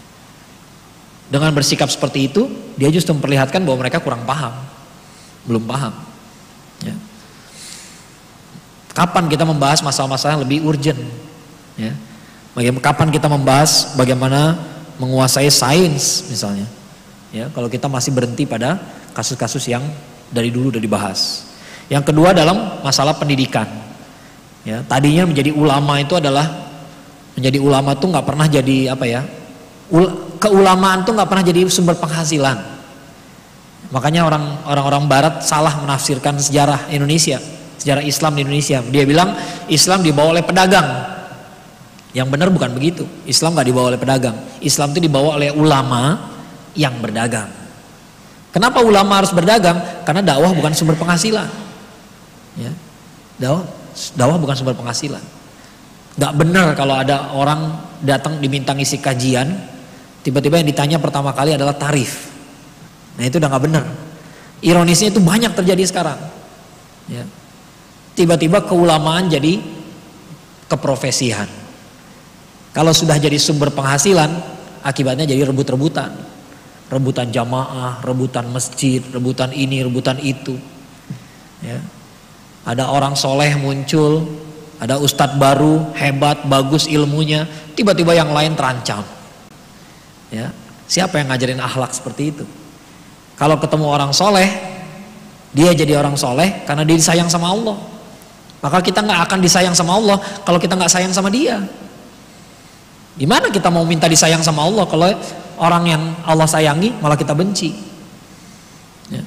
Dengan bersikap seperti itu, dia justru memperlihatkan bahwa mereka kurang paham, belum paham. Ya. Kapan kita membahas masalah-masalah yang lebih urgent? Ya. Bagaimana, kapan kita membahas bagaimana menguasai sains misalnya? Ya, kalau kita masih berhenti pada kasus-kasus yang dari dulu udah dibahas. Yang kedua dalam masalah pendidikan. Ya, tadinya menjadi ulama itu adalah menjadi ulama tuh nggak pernah jadi apa ya? keulamaan tuh nggak pernah jadi sumber penghasilan. Makanya orang orang Barat salah menafsirkan sejarah Indonesia, sejarah Islam di Indonesia. Dia bilang Islam dibawa oleh pedagang. Yang benar bukan begitu. Islam nggak dibawa oleh pedagang. Islam itu dibawa oleh ulama yang berdagang. Kenapa ulama harus berdagang? Karena dakwah bukan sumber penghasilan. Ya. Dakwah, dakwah bukan sumber penghasilan. Gak benar kalau ada orang datang diminta ngisi kajian, Tiba-tiba yang ditanya pertama kali adalah tarif. Nah itu udah nggak benar. Ironisnya itu banyak terjadi sekarang. Ya. Tiba-tiba keulamaan jadi keprofesian. Kalau sudah jadi sumber penghasilan, akibatnya jadi rebut-rebutan. Rebutan jamaah, rebutan masjid, rebutan ini, rebutan itu. Ya. Ada orang soleh muncul, ada ustadz baru, hebat, bagus ilmunya, tiba-tiba yang lain terancam. Ya, siapa yang ngajarin akhlak seperti itu? Kalau ketemu orang soleh, dia jadi orang soleh karena dia disayang sama Allah. Maka kita nggak akan disayang sama Allah kalau kita nggak sayang sama dia. Gimana kita mau minta disayang sama Allah kalau orang yang Allah sayangi malah kita benci? Ya.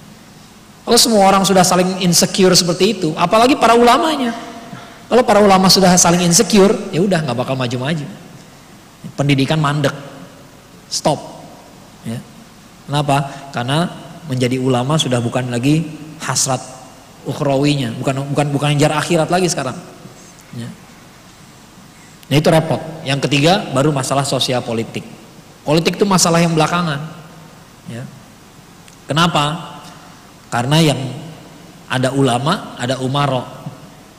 Kalau semua orang sudah saling insecure seperti itu, apalagi para ulamanya. Kalau para ulama sudah saling insecure, ya udah nggak bakal maju-maju. Pendidikan mandek stop. Ya. Kenapa? Karena menjadi ulama sudah bukan lagi hasrat ukhrawinya, bukan bukan bukan jar akhirat lagi sekarang. Ya. Nah itu repot. Yang ketiga baru masalah sosial politik. Politik itu masalah yang belakangan. Ya. Kenapa? Karena yang ada ulama, ada umaro.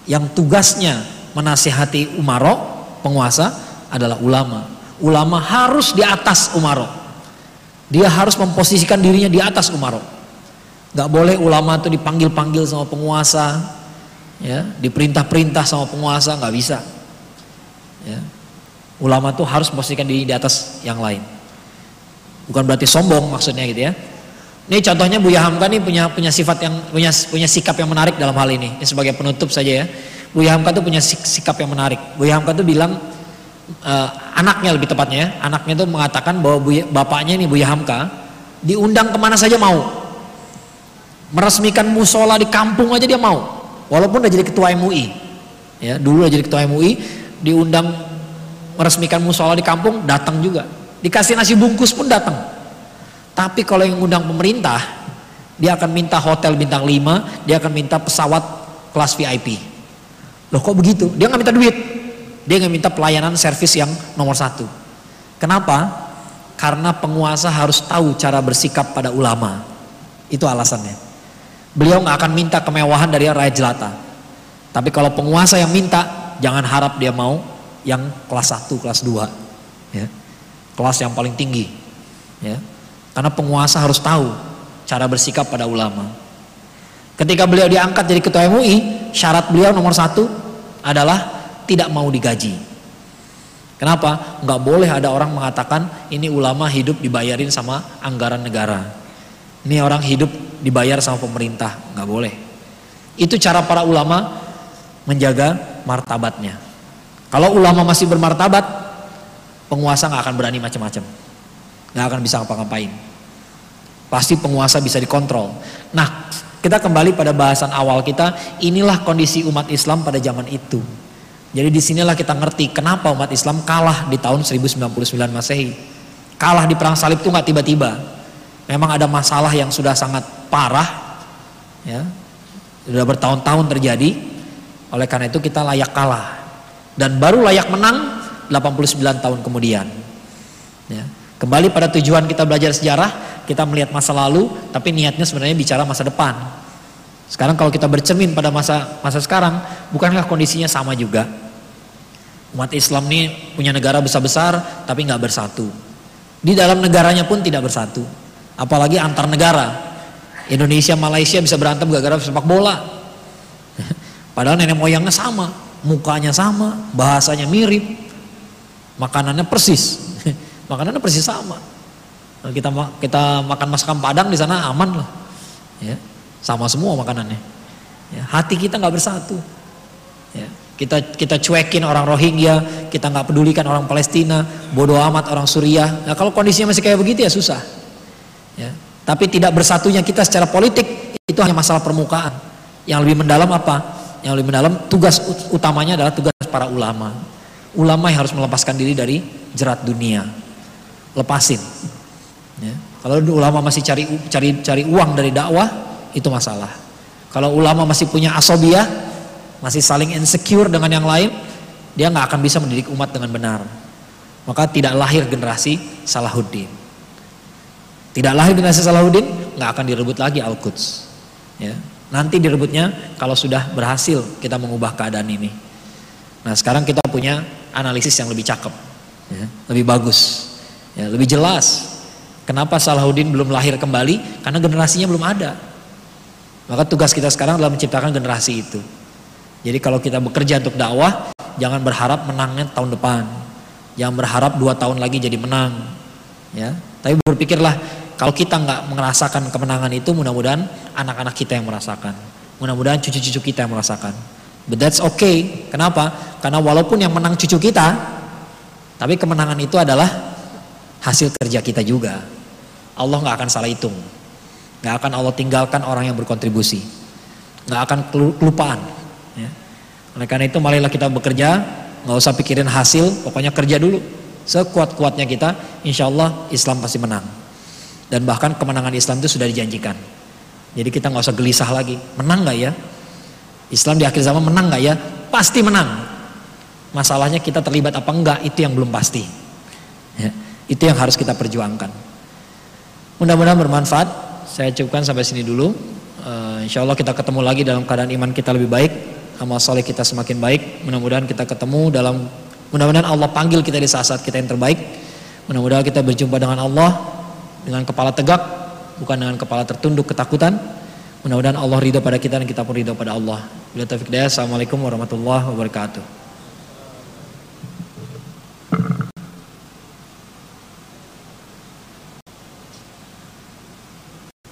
Yang tugasnya menasihati umaro, penguasa adalah ulama ulama harus di atas Umaro. Dia harus memposisikan dirinya di atas Umaro. Gak boleh ulama itu dipanggil-panggil sama penguasa, ya, diperintah-perintah sama penguasa, nggak bisa. Ya. Ulama itu harus memposisikan diri di atas yang lain. Bukan berarti sombong maksudnya gitu ya. Ini contohnya Buya Hamka nih punya punya sifat yang punya punya sikap yang menarik dalam hal ini. Ini sebagai penutup saja ya. Buya Hamka tuh punya sikap yang menarik. Buya Hamka tuh bilang uh, anaknya lebih tepatnya, anaknya itu mengatakan bahwa Buya, bapaknya ini Buya Hamka diundang ke mana saja mau, meresmikan musola di kampung aja dia mau, walaupun udah jadi ketua MUI, ya dulu udah jadi ketua MUI, diundang meresmikan musola di kampung datang juga, dikasih nasi bungkus pun datang. Tapi kalau yang undang pemerintah, dia akan minta hotel bintang 5, dia akan minta pesawat kelas VIP. Loh kok begitu? Dia nggak minta duit, dia nggak minta pelayanan servis yang nomor satu. Kenapa? Karena penguasa harus tahu cara bersikap pada ulama. Itu alasannya. Beliau nggak akan minta kemewahan dari rakyat jelata. Tapi kalau penguasa yang minta, jangan harap dia mau yang kelas 1, kelas 2. Ya. Kelas yang paling tinggi. Ya. Karena penguasa harus tahu cara bersikap pada ulama. Ketika beliau diangkat jadi ketua MUI, syarat beliau nomor satu adalah tidak mau digaji. Kenapa? Nggak boleh ada orang mengatakan ini ulama hidup dibayarin sama anggaran negara. Ini orang hidup dibayar sama pemerintah, nggak boleh. Itu cara para ulama menjaga martabatnya. Kalau ulama masih bermartabat, penguasa nggak akan berani macam-macam, nggak akan bisa ngapa-ngapain. Pasti penguasa bisa dikontrol. Nah, kita kembali pada bahasan awal kita, inilah kondisi umat Islam pada zaman itu. Jadi di sinilah kita ngerti kenapa umat Islam kalah di tahun 1099 Masehi. Kalah di perang salib itu nggak tiba-tiba. Memang ada masalah yang sudah sangat parah, ya, sudah bertahun-tahun terjadi. Oleh karena itu kita layak kalah dan baru layak menang 89 tahun kemudian. Ya. Kembali pada tujuan kita belajar sejarah, kita melihat masa lalu, tapi niatnya sebenarnya bicara masa depan. Sekarang kalau kita bercermin pada masa masa sekarang, bukankah kondisinya sama juga? Umat Islam ini punya negara besar-besar tapi nggak bersatu. Di dalam negaranya pun tidak bersatu. Apalagi antar negara. Indonesia Malaysia bisa berantem gara-gara sepak bola. Padahal nenek moyangnya sama, mukanya sama, bahasanya mirip, makanannya persis. makanannya persis sama. Kita kita makan masakan Padang di sana aman lah. Ya, sama semua makanannya. Ya, hati kita nggak bersatu. Ya, kita kita cuekin orang Rohingya, kita nggak pedulikan orang Palestina, bodoh amat orang Suriah. Nah, kalau kondisinya masih kayak begitu ya susah. Ya, tapi tidak bersatunya kita secara politik itu hanya masalah permukaan. Yang lebih mendalam apa? Yang lebih mendalam tugas utamanya adalah tugas para ulama. Ulama yang harus melepaskan diri dari jerat dunia. Lepasin. Ya. Kalau ulama masih cari cari cari uang dari dakwah itu masalah. Kalau ulama masih punya asobiah, masih saling insecure dengan yang lain, dia nggak akan bisa mendidik umat dengan benar. Maka tidak lahir generasi Salahuddin. Tidak lahir generasi Salahuddin, nggak akan direbut lagi Al-Quds. Ya. Nanti direbutnya kalau sudah berhasil kita mengubah keadaan ini. Nah sekarang kita punya analisis yang lebih cakep, ya, lebih bagus, ya, lebih jelas Kenapa Salahuddin belum lahir kembali? Karena generasinya belum ada. Maka tugas kita sekarang adalah menciptakan generasi itu. Jadi kalau kita bekerja untuk dakwah, jangan berharap menangnya tahun depan. Jangan berharap dua tahun lagi jadi menang. Ya, tapi berpikirlah kalau kita nggak merasakan kemenangan itu, mudah-mudahan anak-anak kita yang merasakan. Mudah-mudahan cucu-cucu kita yang merasakan. But that's okay. Kenapa? Karena walaupun yang menang cucu kita, tapi kemenangan itu adalah hasil kerja kita juga. Allah nggak akan salah hitung. Nggak akan Allah tinggalkan orang yang berkontribusi. Nggak akan kelupaan. Ya. Oleh karena itu marilah kita bekerja, nggak usah pikirin hasil, pokoknya kerja dulu. Sekuat-kuatnya kita, insya Allah Islam pasti menang. Dan bahkan kemenangan Islam itu sudah dijanjikan. Jadi kita nggak usah gelisah lagi. Menang nggak ya? Islam di akhir zaman menang nggak ya? Pasti menang. Masalahnya kita terlibat apa enggak itu yang belum pasti. Ya. Itu yang harus kita perjuangkan. Mudah-mudahan bermanfaat. Saya cukupkan sampai sini dulu. Uh, insya Allah kita ketemu lagi dalam keadaan iman kita lebih baik, amal soleh kita semakin baik. Mudah-mudahan kita ketemu dalam, mudah-mudahan Allah panggil kita di saat-saat kita yang terbaik. Mudah-mudahan kita berjumpa dengan Allah dengan kepala tegak, bukan dengan kepala tertunduk ketakutan. Mudah-mudahan Allah ridho pada kita dan kita pun ridho pada Allah. Bila taufiq Assalamualaikum warahmatullahi wabarakatuh.